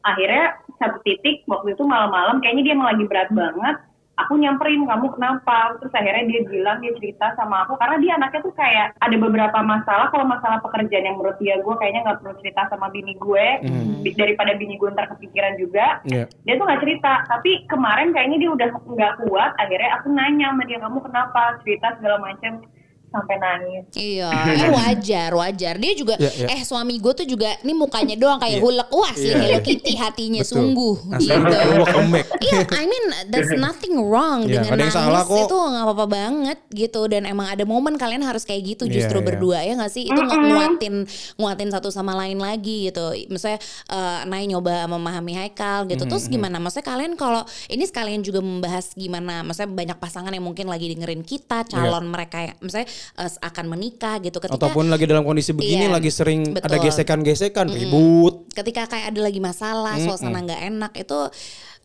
Akhirnya satu titik waktu itu malam-malam kayaknya dia emang lagi berat banget. Aku nyamperin kamu kenapa? Terus akhirnya dia bilang dia cerita sama aku. Karena dia anaknya tuh kayak ada beberapa masalah. Kalau masalah pekerjaan yang menurut dia gue kayaknya nggak perlu cerita sama bini gue. Bi- daripada bini gue ntar kepikiran juga. Iya. dia tuh nggak cerita. Tapi kemarin kayaknya dia udah nggak kuat. Akhirnya aku nanya sama dia kamu kenapa? Cerita segala macam sampai nangis. Iya, eh wajar, wajar. Dia juga, Iya, iya. eh suami gue tuh juga, ini mukanya doang kayak hulek. Wah sih Iya. Hello Kitty hatinya Betul. sungguh Asli, gitu. welcome back. Iya, I mean there's nothing wrong Iya, dengan nangis salah kok. itu nggak apa-apa banget gitu. Dan emang ada momen kalian harus kayak gitu Iya, justru iya. berdua ya nggak sih? Itu nge- nguatin, nguatin satu sama lain lagi gitu. Misalnya eh Nay nyoba memahami Haikal gitu. Terus gimana? Maksudnya kalian kalau ini sekalian juga membahas gimana? Maksudnya banyak pasangan yang mungkin lagi dengerin kita, calon mereka yang misalnya eh, akan menikah gitu. Ketika Ataupun lagi dalam kondisi begini Iya, lagi sering ada betul. gesekan-gesekan, ribut. ketika kayak ada lagi masalah, suasana nggak enak itu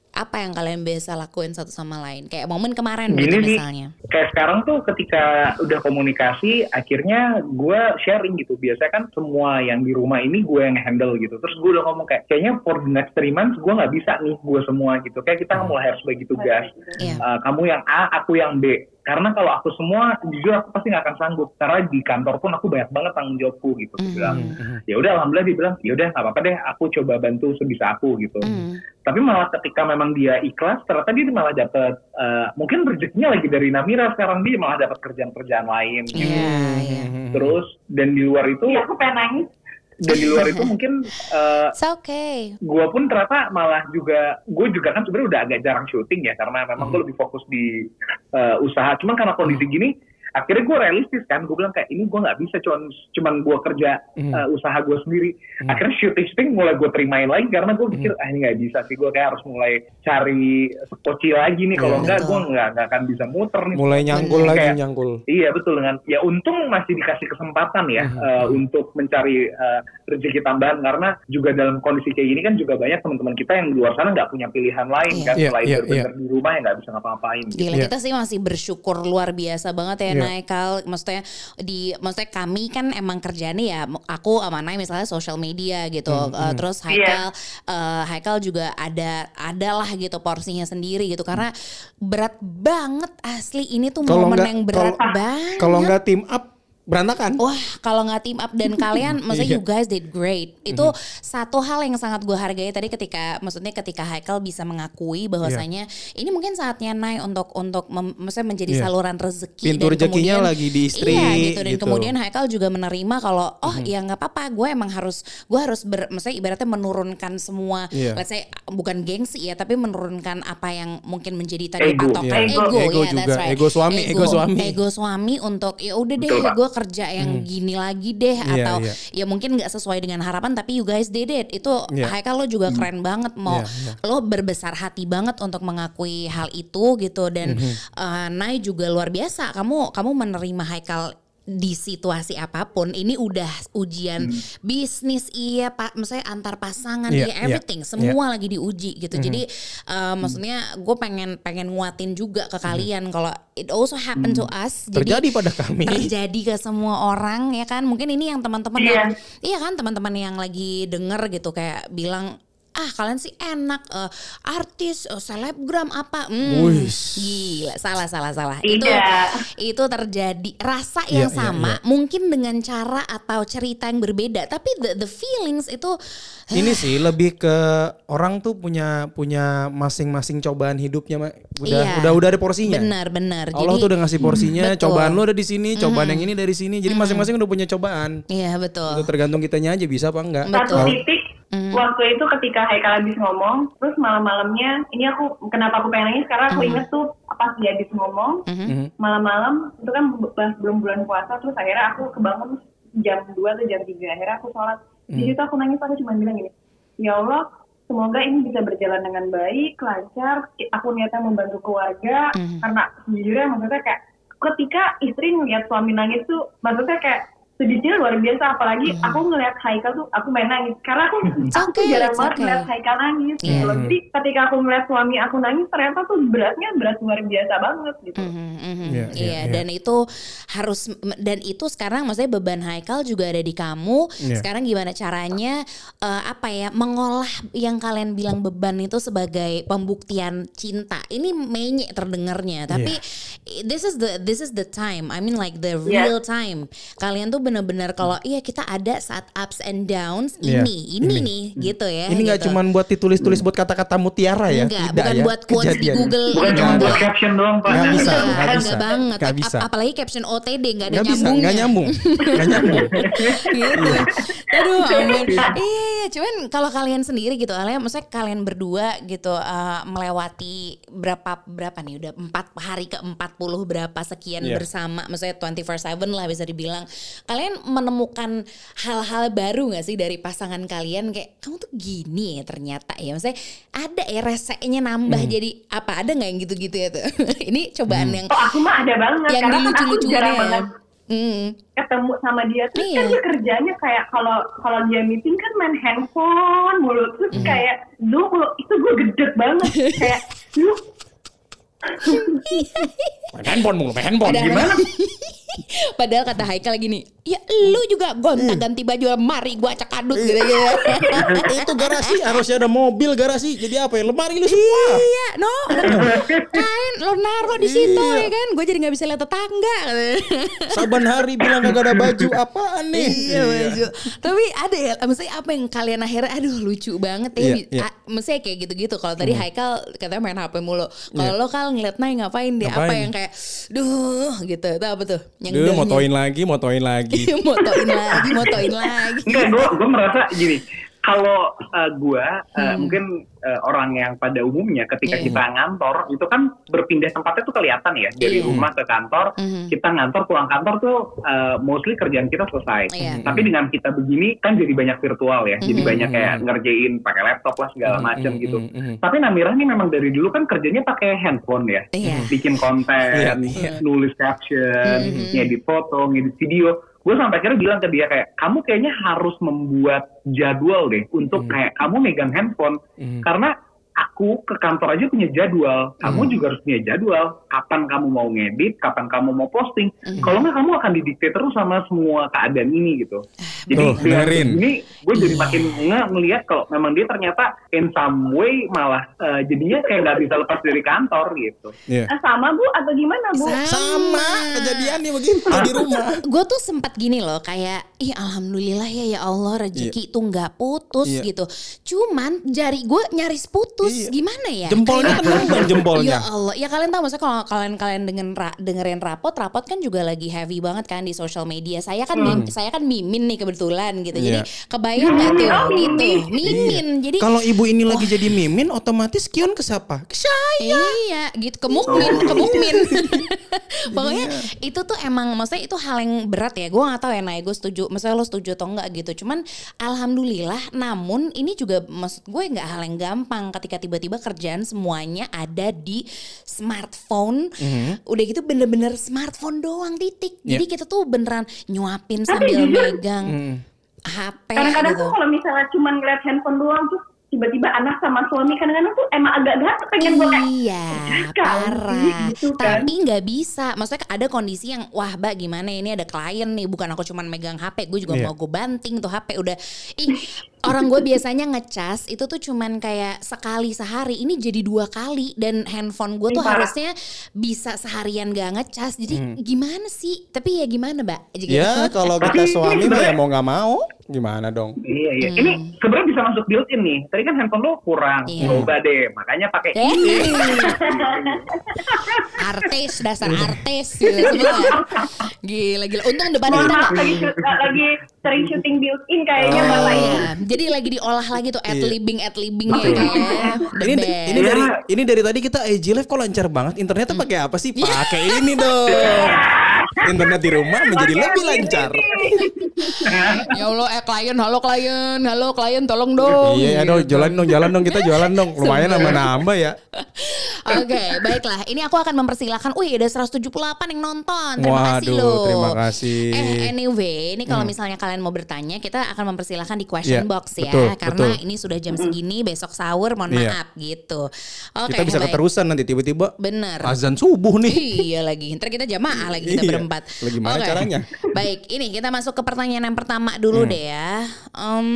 apa yang kalian biasa lakuin satu sama lain? Kayak momen kemarin Gini gitu sih, misalnya. kayak sekarang tuh ketika udah komunikasi, akhirnya gue sharing gitu. Biasanya kan semua yang di rumah ini gue yang handle gitu. Terus gue udah ngomong kayak, kayaknya for the next three months gue nggak bisa nih gue semua gitu. Kayak kita mulai harus bagi tugas. Iya. Uh, kamu yang A, aku yang B. Karena kalau aku semua, jujur aku pasti nggak akan sanggup. Karena di kantor pun aku banyak banget tanggung jawabku gitu. Dia bilang, ya udah alhamdulillah dia bilang, ya udah nggak apa-apa deh, aku coba bantu sebisa aku gitu. Hmm. Tapi malah ketika memang dia ikhlas, ternyata dia malah dapet, uh, mungkin rezekinya lagi dari Namira sekarang dia malah dapat kerjaan-kerjaan lain. gitu. Iya, iya. Terus dan di luar itu, Iya, aku pengen nangis. Dan di luar itu mungkin uh, It's okay. gue pun ternyata malah juga gue juga kan sebenarnya udah agak jarang syuting ya karena memang gue lebih fokus di uh, usaha cuman karena kondisi gini akhirnya gue realistis kan gue bilang kayak ini gue nggak bisa cuman cuman gue kerja uh, usaha gue sendiri akhirnya syuting syuting mulai gue terimain lagi karena gue pikir ah ini nggak bisa sih gue kayak harus mulai cari skoci lagi nih kalau Iya. enggak gue nggak nggak akan bisa muter nih Mulai nyangkul Kayak- lagi nyangkul. Iya betul dengan ya untung masih dikasih kesempatan ya eh, untuk mencari eh, rezeki tambahan karena juga dalam kondisi kayak gini kan juga banyak teman-teman kita yang di luar sana nggak punya pilihan lain Iya. kan Iya, selain iya, benar-benar di rumah yang nggak bisa ngapa-ngapain. gitu. Gila Iya. kita sih masih bersyukur luar biasa banget ya Iya. Naikal. Maksudnya di maksudnya kami kan emang kerjaannya ya aku sama Nay misalnya social media gitu. Eh, terus Haikal eh, Haikal juga ada adalah gitu porsinya sendiri gitu karena berat banget asli ini tuh Kalau momen nggak- yang berat kalau- banget. Kalau nggak team up berantakan. Wah, kalau nggak team up dan kalian, maksudnya Iya. you guys did great. Itu satu hal yang sangat gue hargai tadi ketika, maksudnya ketika Haikal bisa mengakui bahwasanya ini mungkin saatnya Nay untuk untuk mem- maksudnya menjadi Iya. saluran rezeki. Pintu dan rezekinya kemudian- lagi di istri, Iya gitu dan gitu. kemudian Haikal juga menerima kalau oh ya nggak apa-apa, gue emang harus gue harus ber, maksudnya ibaratnya menurunkan semua, Iya. let's say bukan gengsi ya, tapi menurunkan apa yang mungkin menjadi tadi Ego. patokan Iya. ego, Ego ya, juga. that's right. Ego suami, ego suami. ego suami untuk ya udah deh gue kerja yang gini lagi deh Iya, atau iya. ya mungkin nggak sesuai dengan harapan tapi you guys did it itu Iya. Haikal lo juga keren banget mau Iya, iya. lo berbesar hati banget untuk mengakui hal itu gitu dan Mhm. eh, Nay juga luar biasa kamu kamu menerima Haikal di situasi apa pun ini udah ujian bisnis iya pak. Misalnya antar pasangan Iya, iya, iya, everything. semua lagi diuji gitu. Jadi eh, maksudnya gue pengen pengen nguatin juga ke kalian kalau it also happen to us. Jadi Terjadi pada kami. terjadi ke semua orang ya kan? Mungkin ini yang teman-teman Iya. yang iya kan? Teman-teman yang lagi denger gitu kayak bilang ah kalian sih enak eh, artis eh, selebgram apa hmm, Wis. gila salah salah salah itu Tidak. itu terjadi rasa Iya, yang iya, sama iya. mungkin dengan cara atau cerita yang berbeda tapi the, the feelings itu Ini sih lebih ke orang tuh punya punya masing-masing cobaan hidupnya. Udah Iya. udah udah ada porsinya. benar benar Allah tuh udah ngasih porsinya, Betul. Cobaan lu ada di sini, cobaan yang ini dari sini. Jadi masing-masing udah punya cobaan. iya betul Itu tergantung kitanya aja bisa apa enggak. Satu Betul. titik Mhm. waktu itu ketika Haikal habis ngomong, terus malam-malamnya ini aku kenapa aku pengen nangis karena aku inget tuh pas dia habis ngomong Mhm. malam-malam itu kan belum bulan puasa terus akhirnya aku kebangun jam 2 atau jam 3 akhirnya aku sholat di situ aku nangis aku cuma bilang gini ya Allah semoga ini bisa berjalan dengan baik lancar aku niatnya membantu keluarga Mhm. karena sejujurnya maksudnya kayak ketika istri ngeliat suami nangis tuh maksudnya kayak sedihnya luar biasa apalagi aku ngeliat Haikal tuh aku main nangis karena aku It's aku okay, jarang banget okay. ngeliat Haikal nangis gitu Iya. loh. jadi ketika aku ngeliat suami aku nangis ternyata tuh beratnya berat luar biasa banget gitu Mhm, mhm. Iya, Iya, iya, iya. dan itu harus dan itu sekarang maksudnya beban Haikal juga ada di kamu. Iya. Sekarang gimana caranya eh, apa ya mengolah yang kalian bilang beban itu sebagai pembuktian cinta. Ini menye terdengarnya, tapi Iya. this is the this is the time. I mean like the Iya. real time. Kalian tuh benar-benar kalau iya kita ada saat ups and downs Iya, ini, ini, nih gitu ya. Ini nggak gitu. cuman buat ditulis-tulis buat kata-kata mutiara ya. Enggak, Tidak bukan ya. buat quotes di Kejadian. Google. Bukan cuma buat caption doang, Pak. Nggak bisa, Enggak, nggak enggak bisa. banget. Nggak Ap- bisa. apalagi caption OTD enggak ada Nggak bisa, nyambungnya. nggak nyambung, nggak nyambung. gitu. Aduh, ampun. Iya, cuman kalau kalian sendiri gitu, kalian maksudnya kalian berdua gitu eh, melewati berapa berapa nih udah empat hari ke 40 berapa sekian Iya. bersama, maksudnya 24/7 lah bisa dibilang. Kalian menemukan hal-hal baru nggak sih dari pasangan kalian kayak kamu tuh gini ya ternyata ya. Maksudnya ada ya resenya nambah Hmm. jadi apa ada nggak yang gitu-gitu ya tuh. Ini cobaan yang Oh aku mah ada banget yang karena kan aku jarang ya. banget Hmm. ketemu sama dia terus Iya. kan dia kerjanya kayak kalau kalau dia meeting kan main handphone mulu terus Hmm. kayak lu kalau itu gue gedek banget kayak lu Main handphone mulu, main handphone. Padahal- Gimana? Padahal kata Haikal gini, ya lu juga gonta ganti baju lemari gua acak adut gitu gitu. itu garasi harusnya ada mobil garasi. Jadi apa ya? Lemari lu semua. iya, no, kain lo naro di situ ya kan, gue jadi nggak bisa lihat tetangga. Saban hari bilang gak ada baju apaan nih? Iya, baju. Tapi ada ya, maksudnya apa yang kalian akhirnya, aduh lucu banget ya. Iya, iya. Maksudnya kayak gitu-gitu. Kalau tadi Haikal katanya main HP mulu. Kalau Iya. lo kal ngeliat Nay ngapain dia? Apa Ngapain? yang kayak, duh gitu. Itu apa tuh? Yang Duh, motoin lagi, motoin lagi. motoin lagi, motoin lagi. Enggak, gue gue merasa gini. Kalau uh, gue uh, Hmm. mungkin uh, orang yang pada umumnya ketika Iya. kita ngantor itu kan berpindah tempatnya tuh kelihatan ya dari Iya. rumah ke kantor. Mhm. Kita ngantor pulang kantor tuh uh, mostly kerjaan kita selesai. Iya. Tapi dengan kita begini kan jadi banyak virtual ya. Jadi Mhm. banyak kayak ngerjain pakai laptop lah segala macam mhm, gitu. mhm, mhm. Tapi Namira nih memang dari dulu kan kerjanya pakai handphone ya. Iya. Bikin konten, iya. nulis caption, Mhm. ngedit foto, ngedit video. Gue sampai akhirnya bilang ke dia kayak, kamu kayaknya harus membuat jadwal deh untuk Mhm. kayak kamu megang handphone. Mhm. Karena aku ke kantor aja punya jadwal. Kamu Mhm. juga harus punya jadwal. Kapan kamu mau ngedit, kapan kamu mau posting. Mhm. Kalau nggak kamu akan didikte terus sama semua keadaan ini gitu. Jadi Tuh, dengan dengerin. ini gue jadi Iya. makin nggak ngelihat kalau memang dia ternyata in some way malah eh, jadinya kayak nggak bisa lepas dari kantor gitu. Iya. "Ah, sama bu atau gimana bu Sama kejadiannya begitu di rumah. gue tuh sempat gini loh kayak ih alhamdulillah ya ya Allah rezeki tuh nggak putus Iya. gitu cuman jari gue nyaris putus Iya. gimana ya Jempolnya Kayak- kan jempolnya. Ya Allah, ya kalian tahu maksudnya kalau kalian kalian dengan ra, dengerin rapot, rapot kan juga lagi heavy banget kan di social media. Saya kan mim- saya kan mimin nih kebetulan gitu. Jadi Hmm. Iya. kebayang nggak tuh Oh, gitu, mimin. mimin. Jadi Kalau ibu ini lagi jadi mimin, otomatis Kion ke siapa? Ke saya. Iya gitu ke mukmin ke mukmin Iya. itu tuh emang Maksudnya itu hal yang berat ya Gue gak tahu ya Nay Gue setuju Maksudnya lo setuju atau enggak gitu Cuman Alhamdulillah Namun ini juga Maksud gue gak hal yang gampang Ketika tiba-tiba kerjaan semuanya Ada di smartphone Udah gitu bener-bener smartphone doang titik Jadi Mhm. Iya. kita tuh beneran Nyuapin sambil megang Hmm. HP kadang-kadang gitu tuh kalau misalnya cuma ngeliat handphone doang tuh tiba-tiba anak sama suami kadang-kadang tuh emang agak gak pengen gue kayak Iya, parah. gitu kan. Tapi nggak bisa. Maksudnya ada kondisi yang wah, Mbak, gimana ini ada klien nih, bukan aku cuman megang HP, gue juga Iya. mau gue banting tuh HP udah. Ih, orang gue biasanya ngecas itu tuh cuman kayak sekali sehari, ini jadi dua kali dan handphone gue tuh parah. harusnya bisa seharian gak ngecas. Jadi gimana sih? Tapi ya gimana, Mbak? Gitu. Hmm. Ya kalau kita suami mah ya mau nggak mau, gimana dong? Iya iya. Ini sebenarnya bisa masuk built-in nih. Tadi kan handphone lo kurang. Iya. Coba deh. Makanya pakai Eh. ini. artis dasar artis gitu semua. Gila gila. Untung depan kita lagi lagi sering syuting built-in kayaknya Oh. bapak ini Iya, jadi lagi diolah lagi tuh ad Iya. libbing ad libbingnya kayaknya. The Ini ini dari ini dari tadi kita IG live kok lancar banget. Internetnya Hmm. pakai apa sih? Pakai ini dong. Internet di rumah menjadi lebih lancar. ya Allah, eh klien, halo klien, halo klien, tolong dong. Iya ya dong, jalan dong, jalan dong kita jualan dong. Lumayan nambah-nambah ya. Oke, baiklah. Ini aku akan mempersilahkan. Wih, ada 178 yang nonton. Terima kasih Waduh, loh. terima kasih. Hmm. Eh, anyway, ini kalau misalnya kalian mau bertanya, kita akan mempersilahkan di question Iya, box ya, betul, karena betul. ini sudah jam segini, besok sahur, mohon Iya. maaf gitu. Oke, kita bisa baik. keterusan nanti tiba-tiba Bener. azan subuh nih. iya lagi. Ntar kita jamaah lagi kita Iya. Berempat. Lah, gimana Oke. caranya? Baik, ini kita masuk ke pertanyaan yang pertama dulu Hmm. deh ya. Em,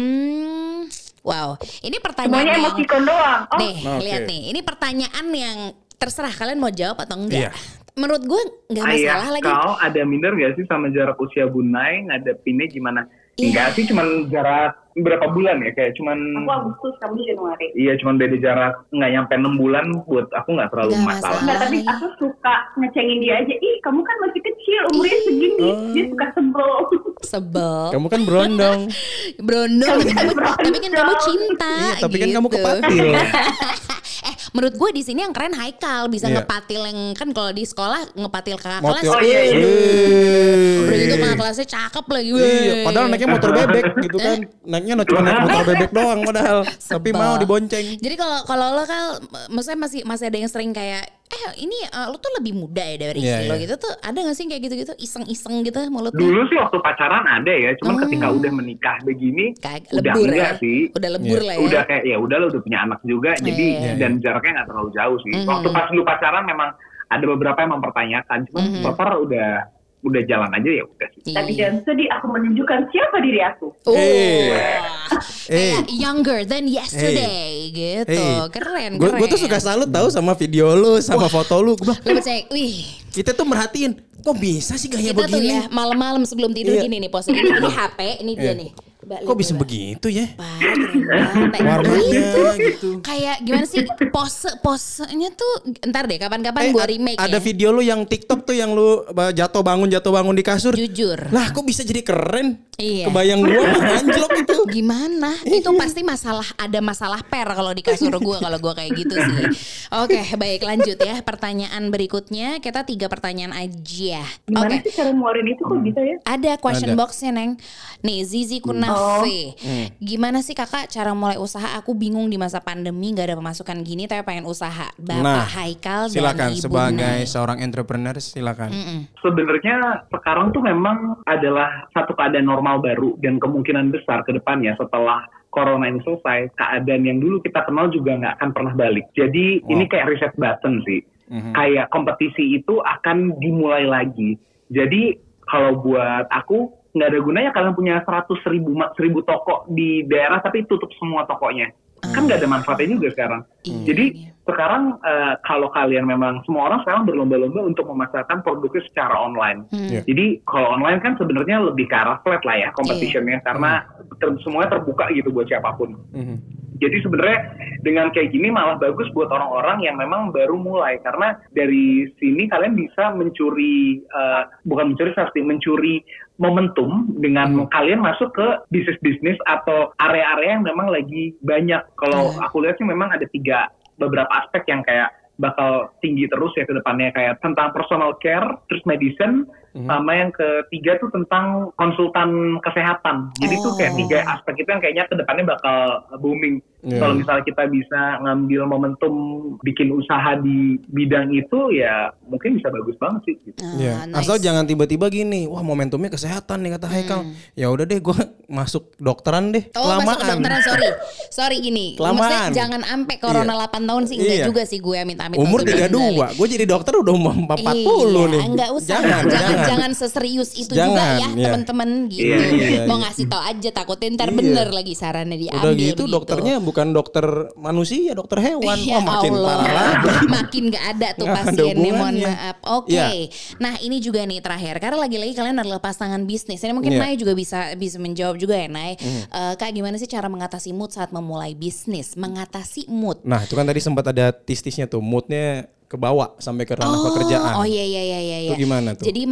wow, ini pertanyaan semuanya yang emoticon doang oh nih Oke. lihat nih. Ini pertanyaan yang terserah kalian mau jawab atau enggak. Iya. menurut gue nggak Ayah masalah lagi. kau ada minder gak sih sama jarak usia Bunai ngadepinnya gimana? Iya. Enggak sih, cuman jarak berapa bulan ya? Kayak cuman Aku Agustus, kamu Januari. Iya, cuman beda jarak nggak nyampe 6 bulan buat aku nggak terlalu Nggak masalah. masalah. Enggak, tapi aku suka ngecengin dia aja. Ih, kamu kan masih kecil, umurnya segini. Dia suka sebel. Sebel. Kamu kan berondong. Brondong. Kamu kan tapi, tapi kan kamu berondong. cinta. Iya, tapi kan kamu gitu. kepatil. eh, menurut gue di sini yang keren Haikal bisa Iya. ngepatil yang kan kalau di sekolah ngepatil kakak Motil. kelas. Oh, iya, iya. Udah gitu kakak kelasnya cakep lagi. Iya, padahal naiknya motor bebek gitu kan. Naiknya no, cuma naik motor bebek doang padahal. Tapi mau dibonceng. Jadi kalau kalau lo kan maksudnya masih masih ada yang sering kayak eh ini eh, lo tuh lebih muda ya dari Iya, istri lo iya. gitu tuh ada gak sih kayak gitu-gitu iseng-iseng gitu mulutnya? Dulu sih waktu pacaran ada ya, cuman Hmm. ketika udah menikah begini, Kayak udah lebur enggak ya. sih. Udah lebur Iya. lah ya. Udah kayak ya udah lo udah punya anak juga, jadi Iya, iya. dan jaraknya nggak terlalu jauh sih. Mhm. Waktu pas dulu pacaran memang ada beberapa yang mempertanyakan, cuman Mhm. so far udah udah jalan aja ya udah sih. Iya. Tapi jangan sedih, aku menunjukkan siapa diri aku. Oh, Eh. kayak younger than yesterday gitu. Eh. Keren, Gue keren. tuh suka salut tahu sama video lu, sama foto lu. Gua Lo percaya, wih kita tuh merhatiin, kok bisa sih gaya kita tuh begini? ya malam-malam sebelum tidur Iya. gini nih pose. Ini, ini HP, ini dia Iya. nih. Coba Kok bisa begitu ya? Warnanya Itu gitu. kayak gimana sih pose posenya tuh ntar deh kapan-kapan gua a- remake ada ya. video lu yang TikTok tuh yang lu uh, jatuh bangun jatuh bangun di kasur. Jujur. Lah kok bisa jadi keren? Iya. Kebayang gua mah anjlok itu. Gimana? Itu pasti masalah ada masalah per kalau di kasur gua kalau gua kayak gitu sih. Oke, baik lanjut ya. Pertanyaan berikutnya kita tiga pertanyaan aja. Gimana Oke. sih cara ngeluarin itu kok bisa ya? Ada question Ada. boxnya neng. Nih Zizi Kunafe. Gimana sih kakak cara mulai usaha? Aku bingung di masa pandemi nggak ada pemasukan gini tapi pengen usaha. Bapak Nah, Haikal Silakan dan Ibu sebagai Nay. seorang entrepreneur silakan. Sebenarnya sekarang tuh memang adalah satu keadaan normal baru dan kemungkinan besar ke depannya setelah corona ini selesai, keadaan yang dulu kita kenal juga nggak akan pernah balik. Jadi Wow. ini kayak reset button sih. Mhm. Kayak kompetisi itu akan dimulai lagi. Jadi kalau buat aku nggak ada gunanya kalian punya 100 ribu, seribu toko di daerah tapi tutup semua tokonya. Kan nggak ada manfaatnya juga sekarang. Iya, Jadi iya. sekarang eh, kalau kalian memang semua orang sekarang berlomba-lomba untuk memasarkan produknya secara online. Hmm. Iya. Jadi kalau online kan sebenarnya lebih ke arah flat lah ya competitionnya karena ter- semuanya terbuka gitu buat siapa pun. Mhm. Jadi sebenarnya dengan kayak gini malah bagus buat orang-orang yang memang baru mulai karena dari sini kalian bisa mencuri eh, bukan mencuri pasti mencuri momentum dengan kalian masuk ke bisnis-bisnis atau area-area yang memang lagi banyak. Kalau Hmm. aku lihat sih memang ada tiga beberapa aspek yang kayak bakal tinggi terus ya ke depannya kayak tentang personal care, terus medicine, Mhm. sama yang ketiga tuh tentang konsultan kesehatan. Jadi tuh kayak Oh. tiga aspek itu yang kayaknya ke depannya bakal booming. Iya. Kalau misalnya kita bisa ngambil momentum bikin usaha di bidang itu ya mungkin bisa bagus banget sih. Gitu. Ah, Iya. nice. Asal jangan tiba-tiba gini, wah momentumnya kesehatan nih kata Haikal. Ya udah deh, gue masuk dokteran deh. Oh masuk ke Kelamaan. dokteran sorry Sorry gini Kelamaan. Maksudnya jangan ampe corona Iya. 8 tahun sih Enggak Iya. juga sih gue minta-minta Umur untuk 32, gue jadi dokter udah mau 40 iya, nih. Enggak usah Jangan, jangan, jangan. Jangan seserius itu Jangan, juga ya iya. teman-teman gitu Iya, iya, Mau iya. ngasih tau aja takutnya ntar Iya. bener lagi sarannya diambil Udah gitu dokternya bukan dokter manusia, dokter hewan. Ya Wah makin Allah. parah lagi. Makin gak ada tuh ada pasiennya mohon maaf. Oke. Iya. Nah ini juga nih terakhir karena lagi-lagi kalian adalah pasangan bisnis. Ini mungkin Iya. Nay juga bisa bisa menjawab juga ya Nay. Eh, Kak gimana sih cara mengatasi mood saat memulai bisnis? Mengatasi mood. Nah itu kan tadi sempat ada tis-tisnya tuh, moodnya ke bawah sampai ke ranah pekerjaan. Oh iya iya iya iya. Itu iya. gimana tuh? Jadi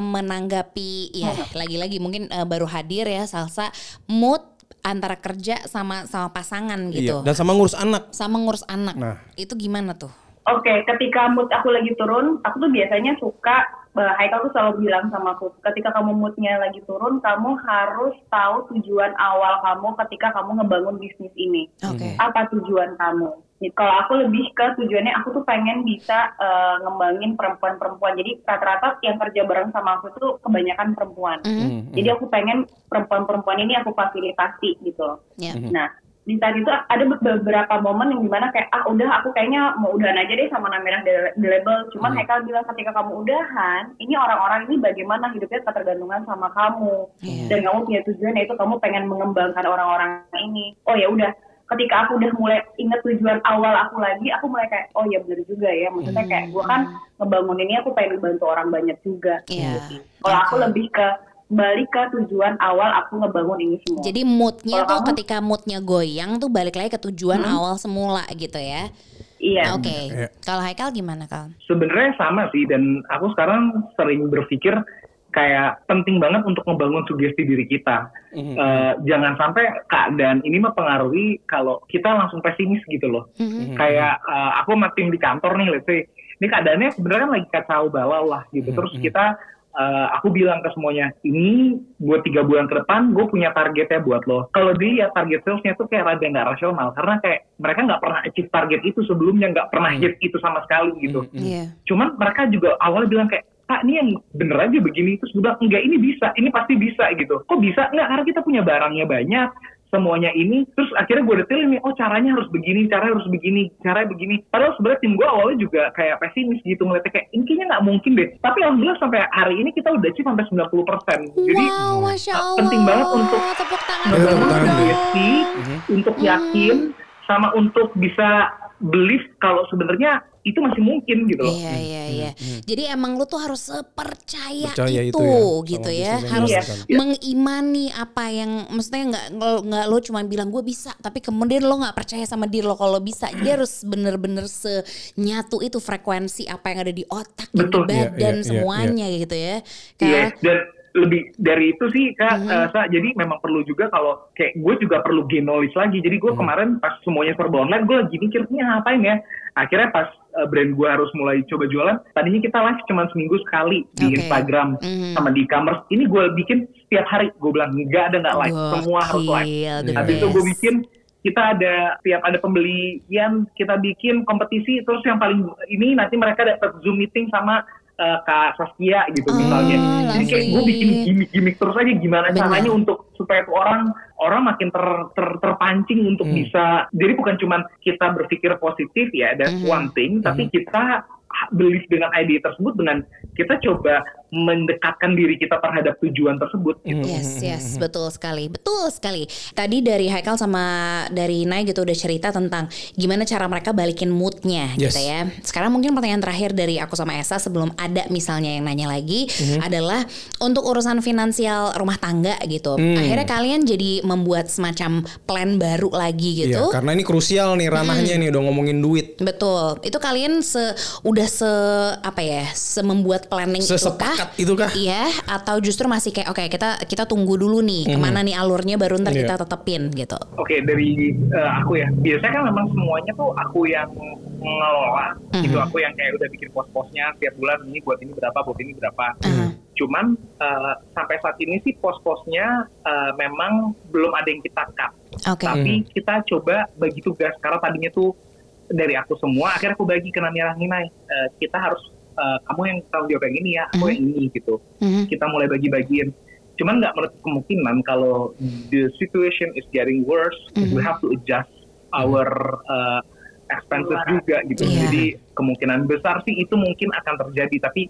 menanggapi ya lagi-lagi mungkin eh, baru hadir ya Salsa mood antara kerja sama sama pasangan gitu. Iya, dan sama ngurus anak. Sama ngurus anak. Nah. Itu gimana tuh? Oke, ketika mood aku lagi turun, aku tuh biasanya suka eh, Haikal tuh selalu bilang sama aku, ketika kamu moodnya lagi turun, kamu harus tahu tujuan awal kamu ketika kamu ngebangun bisnis ini. Oke. Apa tujuan kamu? Kalau aku lebih ke tujuannya, aku tuh pengen bisa eh, ngembangin perempuan-perempuan. Jadi rata-rata yang kerja bareng sama aku tuh kebanyakan perempuan. Mhm. Hmm, Jadi aku pengen perempuan-perempuan ini aku fasilitasi gitu loh. Ya. Nah, di saat itu ada beberapa momen yang di mana kayak ah udah aku kayaknya mau udahan aja deh sama Namira The Label. Cuman Haikal bilang ketika kamu udahan, ini orang-orang ini bagaimana hidupnya ketergantungan sama kamu Iya. dan kamu punya tujuan yaitu kamu pengen mengembangkan orang-orang ini. Oh ya udah ketika aku udah mulai inget tujuan awal aku lagi aku mulai kayak oh ya bener juga ya maksudnya kayak gue kan ngebangun ini aku pengen bantu orang banyak juga Iya. kalau aku lebih ke balik ke tujuan awal aku ngebangun ini semua Jadi moodnya tuh kamu? ketika moodnya goyang tuh balik lagi ke tujuan awal semula gitu ya. iya Oke. Iya. Kalau Haikal gimana Kal? Sebenarnya sama sih dan aku sekarang sering berpikir kayak penting banget untuk membangun sugesti diri kita. Eh, jangan sampai keadaan ini mempengaruhi kalau kita langsung pesimis gitu loh. Mhm. Kayak eh, aku sama tim di kantor nih, let's say, ini keadaannya sebenarnya kan lagi kacau balau lah gitu. Terus kita, eh, aku bilang ke semuanya, ini buat tiga bulan ke depan, gue punya targetnya buat lo. Kalau dia target salesnya tuh kayak rada nggak rasional, karena kayak mereka nggak pernah achieve target itu sebelumnya, nggak pernah hit itu sama sekali gitu. Iya. Cuman mereka juga awalnya bilang kayak, Pak ini yang bener aja begini. Terus gue bilang, enggak ini bisa, ini pasti bisa gitu. Kok bisa? Enggak, karena kita punya barangnya banyak, semuanya ini. Terus akhirnya gue detailin nih, oh caranya harus begini, caranya harus begini, caranya begini. Padahal sebenarnya tim gue awalnya juga kayak pesimis gitu. Ngeliatnya kayak, ini kayaknya nggak mungkin deh. Tapi alhamdulillah sampai hari ini kita udah achieve sampai 90%. Jadi wow, masya Allah. penting banget untuk tepuk tangan sugesti untuk yakin sama untuk bisa believe kalau sebenarnya itu masih mungkin gitu loh. Iya iya iya. Jadi emang lu tuh harus sepercaya Percaya itu, itu ya, sama gitu ya. Harus dilakukan. mengimani apa yang maksudnya nggak nggak nggak lo cuma bilang gue bisa, tapi kemudian lo nggak percaya sama diri lo kalau bisa. Dia harus bener-bener senyatu itu frekuensi apa yang ada di otak dan di Betul. Iya, badan iya, iya, semuanya gitu ya. Iya, Kak, dan lebih dari itu sih kak, Mhm. eh, Sa, jadi memang perlu juga kalau kayak gue juga perlu gain knowledge lagi. Jadi gue kemarin pas semuanya serba online, gue lagi mikir ini ngapain ya. Akhirnya pas eh, brand gue harus mulai coba jualan, tadinya kita live cuma seminggu sekali di. Instagram Mhm. sama di e-commerce. Ini gue bikin setiap hari. Gue bilang nggak ada nggak live, semua harus live. Gokil, Habis itu gue bikin kita ada tiap ada pembelian kita bikin kompetisi terus yang paling ini nanti mereka dapat zoom meeting sama eh, Kak Saskia gitu Oh, misalnya. Jadi kayak gue bikin gimmick-gimmick terus aja gimana Benar. caranya untuk supaya tuh orang orang makin ter, ter- terpancing untuk Hmm. bisa. Jadi bukan cuman kita berpikir positif ya, that's Mhm. one thing, tapi kita believe dengan ide tersebut dengan kita coba mendekatkan diri kita terhadap tujuan tersebut gitu. Yes, yes, betul sekali, betul sekali. Tadi dari Haikal sama dari Nai gitu udah cerita tentang gimana cara mereka balikin moodnya Yes. gitu ya. Sekarang mungkin pertanyaan terakhir dari aku sama Esa sebelum ada misalnya yang nanya lagi adalah untuk urusan finansial rumah tangga gitu. Akhirnya kalian jadi membuat semacam plan baru lagi gitu. Iya, karena ini krusial nih ranahnya nih udah ngomongin duit. Betul. Itu kalian se udah se apa ya, se membuat planning itu Sesepakat itu kah? Iya, atau justru masih kayak oke kita kita tunggu dulu nih ke mana nih alurnya baru ntar Iya. kita tetepin gitu. Oke dari eh, aku ya biasanya kan memang semuanya tuh aku yang ngelola gitu Mhm. aku yang kayak udah bikin pos-posnya tiap bulan ini buat ini berapa buat ini berapa Mhm. cuman eh, sampai saat ini sih pos-posnya eh, memang belum ada yang kita cut Oke. tapi kita coba bagi tugas karena tadinya tuh dari aku semua akhirnya aku bagi ke Nani Rahminai Eh, kita harus eh, kamu yang tanggung jawab yang ini ya aku yang ini gitu Mhm. kita mulai bagi-bagiin. Cuman nggak menutup kemungkinan kalau the situation is getting worse, Mhm. we have to adjust our uh, expenses juga gitu. Iya. Jadi kemungkinan besar sih itu mungkin akan terjadi, tapi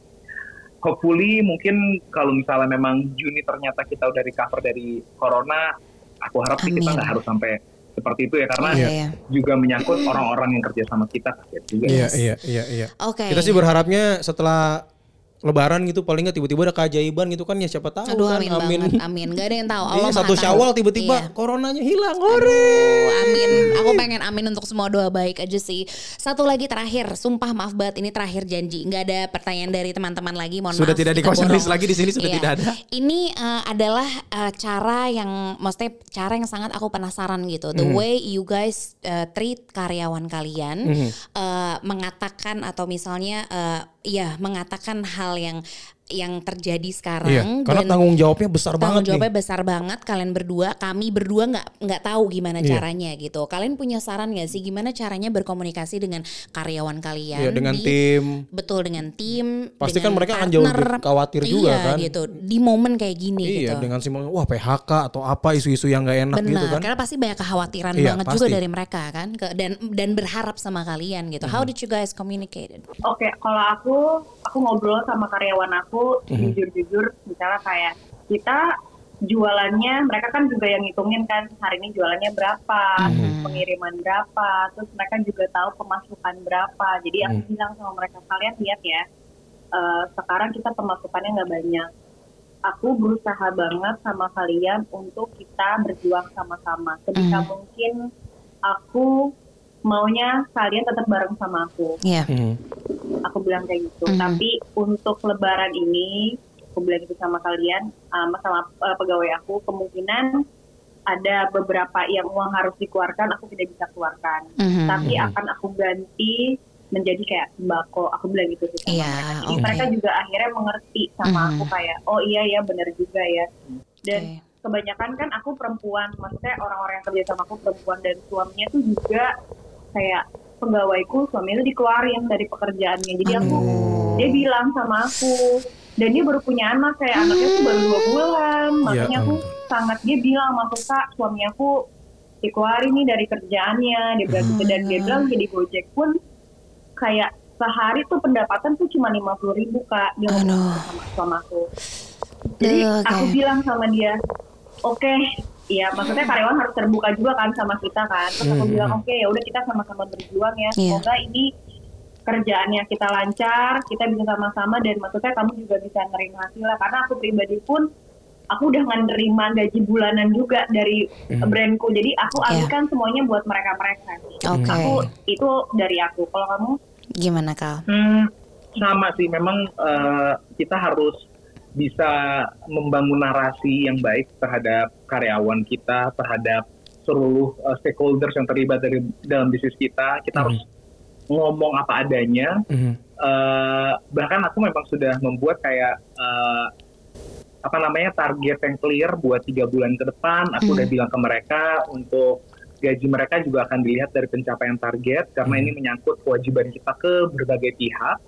hopefully mungkin kalau misalnya memang Juni ternyata kita udah recover dari corona, aku harap sih kita nggak harus sampai seperti itu ya karena Iya, iya. juga menyangkut orang-orang yang kerja sama kita juga. Iya, Yes. iya, iya, iya. Oke. Kita sih berharapnya setelah lebaran gitu paling nggak tiba-tiba ada keajaiban gitu kan ya siapa tahu Aduh kan amin, banget, amin. Gak ada yang tahu. Iya, Allah satu. Syawal tiba-tiba Iya. coronanya hilang. Hore. amin. Aku pengen amin untuk semua doa baik aja sih. Satu lagi terakhir, sumpah maaf banget ini terakhir janji. Nggak ada pertanyaan dari teman-teman lagi. Mohon Sudah maaf. tidak di list lagi di sini sudah Iya. tidak ada. Ini eh, adalah eh, cara yang, maksudnya cara yang sangat aku penasaran gitu. The way you guys eh, treat karyawan kalian, Mhm. eh, mengatakan atau misalnya, eh, ya mengatakan hal yang yang terjadi sekarang. Iya, karena dan- tanggung jawabnya besar tanggung banget jawabnya nih. besar banget kalian berdua kami berdua nggak nggak tahu gimana Iya. caranya gitu kalian punya saran nggak sih gimana caranya berkomunikasi dengan karyawan kalian Iya, dengan di- tim. betul dengan tim Pasti dengan kan mereka akan jauh khawatir juga Iya, kan. gitu di momen kayak gini Iya, gitu dengan si wah PHK atau apa isu-isu yang nggak enak Benar, gitu kan. karena pasti banyak kekhawatiran Iya, banget juga pasti. dari mereka kan, ke, dan dan berharap sama kalian gitu. Mhm. How did you guys communicated? Oke, kalau aku aku ngobrol sama karyawan aku Mhm. jujur-jujur, misalnya kayak kita jualannya mereka kan juga yang ngitungin kan hari ini jualannya berapa, Mhm. pengiriman berapa, terus mereka juga tahu pemasukan berapa. Jadi aku Hmm. bilang sama mereka kalian lihat ya, eh, sekarang kita pemasukannya nggak banyak. Aku berusaha banget sama kalian untuk kita berjuang sama-sama. Sebisa Mhm. mungkin aku maunya kalian tetap bareng sama aku Iya. Hmm. aku bilang kayak gitu. Mhm. Tapi untuk lebaran ini, aku bilang itu sama kalian, um, sama uh, pegawai aku, kemungkinan ada beberapa yang uang harus dikeluarkan, aku tidak bisa keluarkan. Mhm. Tapi akan aku ganti menjadi kayak sembako. Aku bilang gitu sih sama Iya, mereka. Jadi oke. mereka juga akhirnya mengerti sama Mhm. aku kayak, oh iya ya benar juga ya. Dan Oke. kebanyakan kan aku perempuan, maksudnya orang-orang yang kerja sama aku perempuan dan suaminya tuh juga kayak pegawaiku suaminya dikeluarin dari pekerjaannya. Jadi aku Aduh. dia bilang sama aku dan dia baru punya anak kayak anaknya tuh baru dua bulan. Makanya aku ampun. sangat dia bilang sama aku kak suami aku dikeluarin nih dari kerjaannya dia bilang gitu dan dia bilang jadi gojek pun kayak sehari tuh pendapatan tuh cuma lima puluh ribu kak dia ngomong sama sama aku jadi Duh, aku bilang sama dia oke ya maksudnya karyawan harus terbuka juga kan sama kita kan terus aku Hmm, bilang hmm. oke ya udah kita sama-sama berjuang ya Iya. semoga ini kerjaannya kita lancar kita bisa sama-sama dan maksudnya kamu juga bisa nerima hasil lah karena aku pribadi pun aku udah menerima gaji bulanan juga dari Hmm. brandku jadi aku Iya. alihkan semuanya buat mereka mereka Oke. aku itu dari aku kalau kamu Gimana Kal? Hmm, sama sih memang eh, kita harus bisa membangun narasi yang baik terhadap karyawan kita, terhadap seluruh eh, stakeholders yang terlibat dari dalam bisnis kita. Kita harus ngomong apa adanya. Hmm. Eh, bahkan aku memang sudah membuat kayak eh, apa namanya target yang clear buat tiga bulan ke depan. Aku Hmm. udah bilang ke mereka untuk gaji mereka juga akan dilihat dari pencapaian target karena Hmm. ini menyangkut kewajiban kita ke berbagai pihak.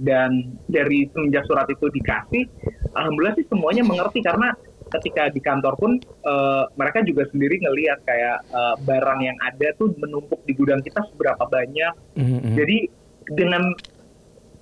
Dan dari semenjak surat itu dikasih, alhamdulillah sih semuanya mengerti karena ketika di kantor pun eh, mereka juga sendiri ngelihat kayak eh, barang yang ada tuh menumpuk di gudang kita seberapa banyak Hmm. Hmm. jadi dengan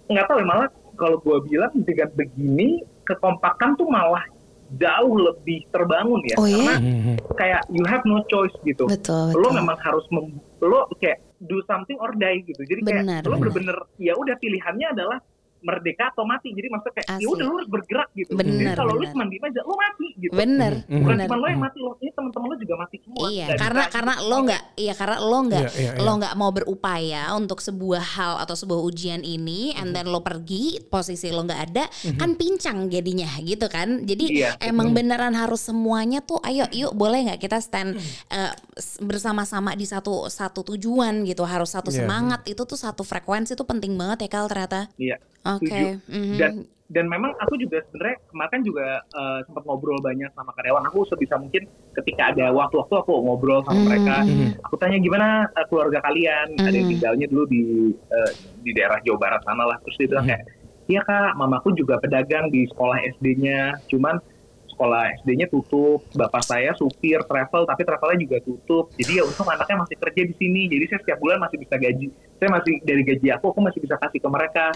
nggak tahu ya malah kalau gue bilang dengan begini kekompakan tuh malah jauh lebih terbangun ya Oh iya? karena Hmm. kayak you have no choice gitu Betul, lo betul. memang harus mem- lo kayak do something or die gitu jadi kayak Benar, lo benar. bener-bener ya udah pilihannya adalah merdeka atau mati jadi maksudnya kayak ya Asli. udah lo harus bergerak gitu Benar, jadi kalau lo benar. cuma diem aja lo mati gitu Bener, Hmm. bukan bener. cuma lo yang mati lo ini teman-teman lo juga mati semua Iya, karena karena lo nggak, iya karena lo nggak, Iya, iya, lo iya. nggak mau berupaya untuk sebuah hal atau sebuah ujian ini, and then lo pergi, posisi lo nggak ada, kan pincang jadinya, gitu kan? Jadi Iya, emang beneran harus semuanya tuh, ayo yuk boleh nggak kita stand eh, s- bersama-sama di satu satu tujuan gitu, harus satu Iya. semangat itu tuh satu frekuensi tuh penting banget ya kal ternyata. iya Oke, Setuju. mhm. dan dan memang aku juga sebenarnya kemarin juga eh, sempat ngobrol banyak sama karyawan aku sebisa mungkin ketika ada waktu-waktu aku ngobrol sama Hmm, mereka hmm. aku tanya gimana eh, keluarga kalian ada yang Hmm. tinggalnya dulu di eh, di daerah Jawa Barat sana lah terus dia bilang kayak iya kak mamaku juga pedagang di sekolah SD-nya cuman sekolah SD-nya tutup bapak saya supir travel tapi travelnya juga tutup. Jadi ya untung anaknya masih kerja di sini. Jadi saya setiap bulan masih bisa gaji. Saya masih dari gaji aku aku masih bisa kasih ke mereka.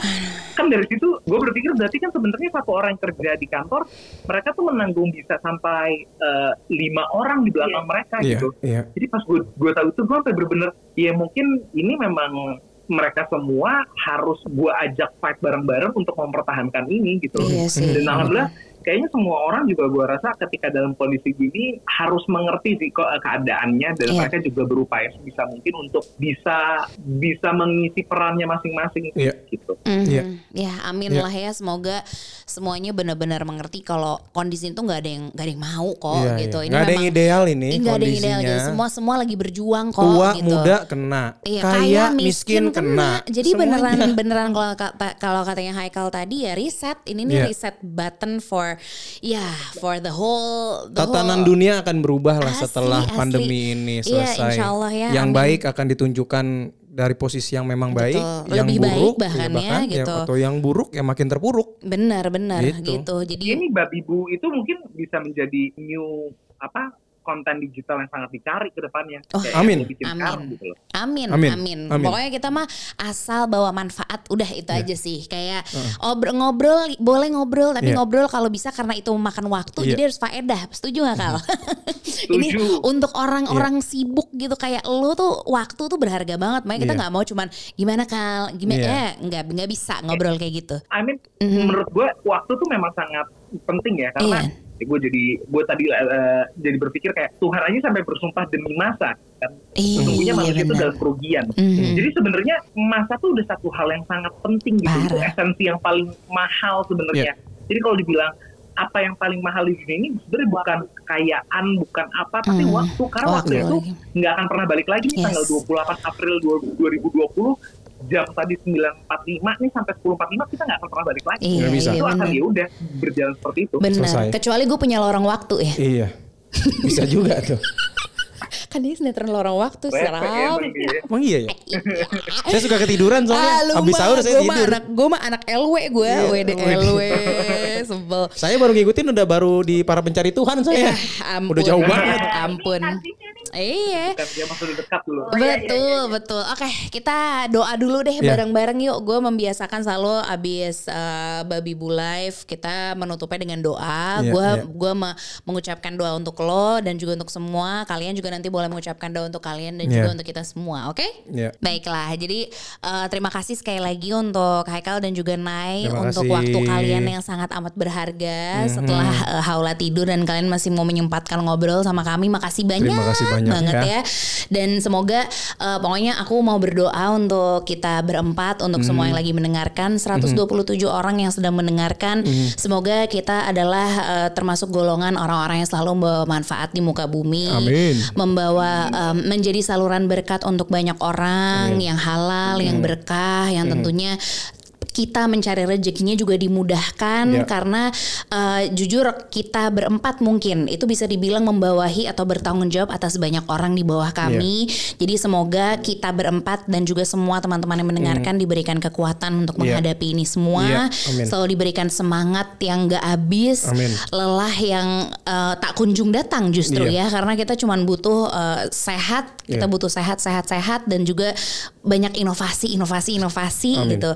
Kan dari situ gue berpikir berarti kan sebenarnya satu orang yang kerja di kantor mereka tuh menanggung bisa sampai eh, lima orang di belakang mereka Iya, gitu. iya. jadi pas gue gue tahu itu gue sampai bener-bener ya mungkin ini memang mereka semua harus gue ajak fight bareng-bareng untuk mempertahankan ini gitu. Iya sih. dan alhamdulillah kayaknya semua orang juga gue rasa ketika dalam kondisi gini harus mengerti sih kok eh, keadaannya dan Iya. mereka juga berupaya sebisa mungkin untuk bisa bisa mengisi perannya masing-masing Iya. gitu Mhm. Iya. Ya amin Iya. lah ya semoga semuanya benar-benar mengerti kalau kondisi itu nggak ada yang nggak ada yang mau kok Iya, gitu. iya. Ini Nggak ada yang ideal ini nggak ada yang ideal. semua semua lagi berjuang kok. Tua, gitu. muda kena. Iya, Kaya, miskin, kena. Jadi Semuanya. beneran beneran kalau kata kalau katanya Haikal tadi ya reset. Ini nih Iya. reset button for ya for the whole the Tatanan whole- dunia akan berubah lah Asli, setelah asli. pandemi ini Iya, selesai. insya Allah ya, Yang amin. baik akan ditunjukkan dari posisi yang memang baik, Betul. yang Lebih baik buruk bahkan ya, gitu. atau yang buruk ya makin terpuruk. Benar benar Gitu. gitu. Jadi ini babi bu itu mungkin bisa menjadi new apa konten digital yang sangat dicari ke depannya. Oh, Kayak amin. bikin Amin. sekarang gitu loh. Amin, Amin. amin, Amin. Pokoknya kita mah asal bawa manfaat, udah itu Iya. aja sih. Kayak obrol ngobrol, boleh ngobrol, tapi Iya. ngobrol kalau bisa karena itu memakan waktu, Iya. jadi harus faedah. Setuju gak Kal? Ini Setuju. untuk orang-orang sibuk gitu kayak lo tuh waktu tuh berharga banget. Makanya kita Iya. nggak mau cuman gimana Kal, gimana Iya. eh nggak nggak bisa ngobrol kayak gitu. I mean, Mhm. menurut gue waktu tuh memang sangat penting ya karena Iya. Gue jadi gue tadi eh, jadi berpikir kayak Tuhan aja sampai bersumpah demi masa kan Iya, sesungguhnya manusia itu benar. dalam kerugian. Mhm. Jadi sebenarnya masa tuh udah satu hal yang sangat penting gitu itu Parah. esensi yang paling mahal sebenarnya. Jadi kalau dibilang apa yang paling mahal di dunia ini sebenarnya bukan kekayaan, bukan apa, tapi Hmm. waktu. Karena Waktu waktu, itu nggak akan pernah balik lagi Yes. tanggal 28 April 2020 jam tadi 9.45 nih sampai 10.45 kita nggak akan pernah balik lagi. Iya, bisa. Itu akan benar. ya udah berjalan seperti itu. Benar. Kecuali gue punya lorong waktu ya. Iya. Bisa juga tuh. Kan dia sinetron lorong waktu, seram. emang dia. Emang iya ya? Saya suka ketiduran soalnya. Ah, Habis mah, sahur saya gua tidur. Anak, gue mah anak LW gue, Iya, WDLW, sebel. Saya baru ngikutin udah baru di para pencari Tuhan saya. Ya, ampun. Udah jauh banget. Ampun. Iya. Dekat dulu. Betul, betul. Oke, kita doa dulu deh Iya. bareng-bareng yuk. Gue membiasakan selalu abis uh, Babi Bu Live kita menutupnya dengan doa. Iya, Gue iya. gua me- mengucapkan doa untuk lo dan juga untuk semua. Kalian juga nanti boleh mengucapkan doa untuk kalian dan Iya. juga untuk kita semua, oke? Iya. Baiklah. Jadi uh, terima kasih sekali lagi untuk Haikal dan juga Nai Terima untuk kasih. waktu kalian yang sangat amat berharga setelah uh, haula tidur dan kalian masih mau menyempatkan ngobrol sama kami. Makasih banyak, Terima kasih banyak banget ya. ya. Dan semoga uh, pokoknya aku mau berdoa untuk kita berempat untuk semua Hmm. yang lagi mendengarkan 127 orang yang sedang mendengarkan. Hmm. Semoga kita adalah uh, termasuk golongan orang-orang yang selalu membawa manfaat di muka bumi. Amin. Membawa um, menjadi saluran berkat untuk banyak orang yang halal, yang berkah, yang tentunya kita mencari rezekinya juga dimudahkan Ya. karena uh, jujur kita berempat mungkin itu bisa dibilang membawahi atau bertanggung jawab atas banyak orang di bawah kami. Jadi semoga kita berempat dan juga semua teman-teman yang mendengarkan diberikan kekuatan untuk Ya. menghadapi ini semua. Ya, amin. Selalu diberikan semangat yang gak habis, Amin. lelah yang uh, tak kunjung datang justru Iya. ya karena kita cuma butuh uh, sehat, kita Iya. butuh sehat, sehat, sehat dan juga banyak inovasi, inovasi, inovasi Amin. gitu.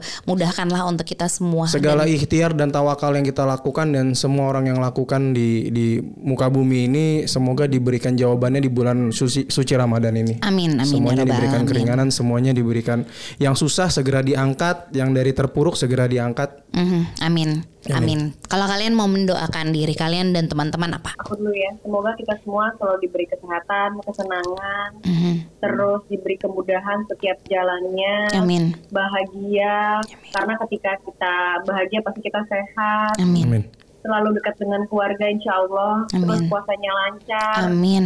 Mudahkanlah untuk kita semua. Segala Dan- ikhtiar dan tawakal yang kita lakukan dan semua orang yang lakukan di di muka bumi ini semoga diberikan jawabannya di bulan suci, suci Ramadan ini. Amin, amin, Semuanya ya diberikan Alamin. keringanan, semuanya diberikan yang susah segera diangkat, yang dari terpuruk segera diangkat. Mhm, amin, amin. Kalau kalian mau mendoakan diri kalian dan teman-teman apa? Aku dulu ya. Semoga kita semua selalu diberi kesehatan, kesenangan, Mhm, terus diberi kemudahan setiap jalannya. Amin, Bahagia. Karena ketika kita bahagia pasti kita sehat. amin, Amin. Selalu dekat dengan keluarga insya Allah. Terus Amin. puasanya lancar. amin.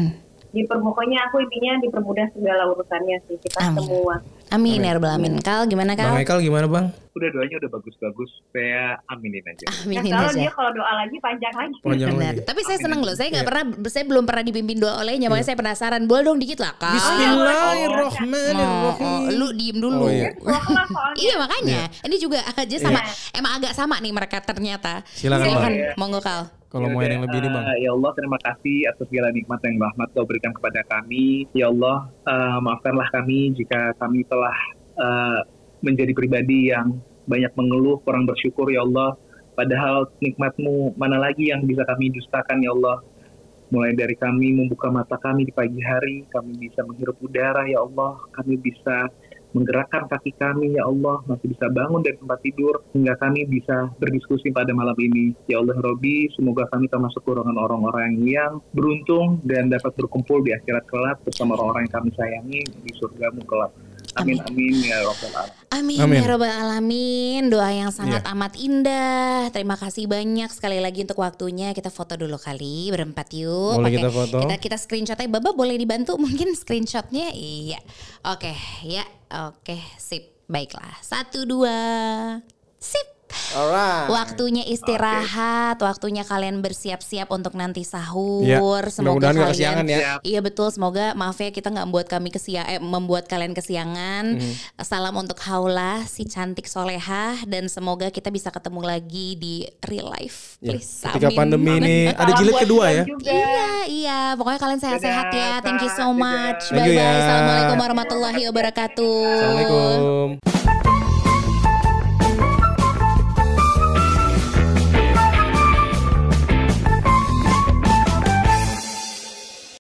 Di pokoknya aku intinya dipermudah segala urusannya sih kita Amin. semua. Amin ya Rabbal Alamin. Kal gimana Bang Kal? Michael gimana bang? Udah doanya udah bagus-bagus. Saya aminin aja. Nah, Aminin kalau aja. dia kalau doa lagi panjang lagi. Panjang Benar. lagi. Tapi saya seneng loh. Saya nggak Iya. pernah, saya belum pernah dipimpin doa olehnya. Makanya saya penasaran. Boleh dong dikit lah kak. Bismillahirrahmanirrahim. Oh, lu diem dulu. Oh, iya. Soalnya. Iya makanya. Ini juga aja sama. Emang agak sama nih mereka ternyata. Silakan, Silakan. Bang. Monggo Kal. Kalau mau yang lebih nih bang. Eh, ya Allah terima kasih atas segala nikmat yang rahmat kau berikan kepada kami. Ya Allah eh, maafkanlah kami jika kami telah eh, menjadi pribadi yang banyak mengeluh, kurang bersyukur ya Allah. Padahal nikmatmu mana lagi yang bisa kami dustakan ya Allah. Mulai dari kami membuka mata kami di pagi hari, kami bisa menghirup udara ya Allah, kami bisa menggerakkan kaki kami ya Allah, masih bisa bangun dari tempat tidur hingga kami bisa berdiskusi pada malam ini. Ya Allah Robi, semoga kami termasuk golongan orang-orang yang beruntung dan dapat berkumpul di akhirat kelak bersama orang-orang yang kami sayangi di surgamu kelak. Amin amin ya Rabbal alamin. Amin, Amin. ya robbal alamin. Doa yang sangat Iya. amat indah. Terima kasih banyak sekali lagi untuk waktunya. Kita foto dulu kali berempat yuk. Boleh Oke. kita foto. Kita kita screenshotnya. Baba boleh dibantu mungkin screenshotnya? Iya. Oke, ya. Oke, sip. Baiklah. Satu dua. Sip. Alright. Waktunya istirahat, waktunya kalian bersiap-siap untuk nanti sahur. Iya, Semoga nggak kalian kesiangan ya. Iya betul, semoga maaf ya kita nggak membuat kami kesia eh, membuat kalian kesiangan. Mhm. Salam untuk Haula si cantik solehah dan semoga kita bisa ketemu lagi di real life. Ya, Please. ketika amin. pandemi ini ada jilid kedua ya. juga. Iya, iya. Pokoknya kalian sehat-sehat ya. Thank you so much. Thank you Bye bye. ya. Assalamualaikum warahmatullahi wabarakatuh. Assalamualaikum.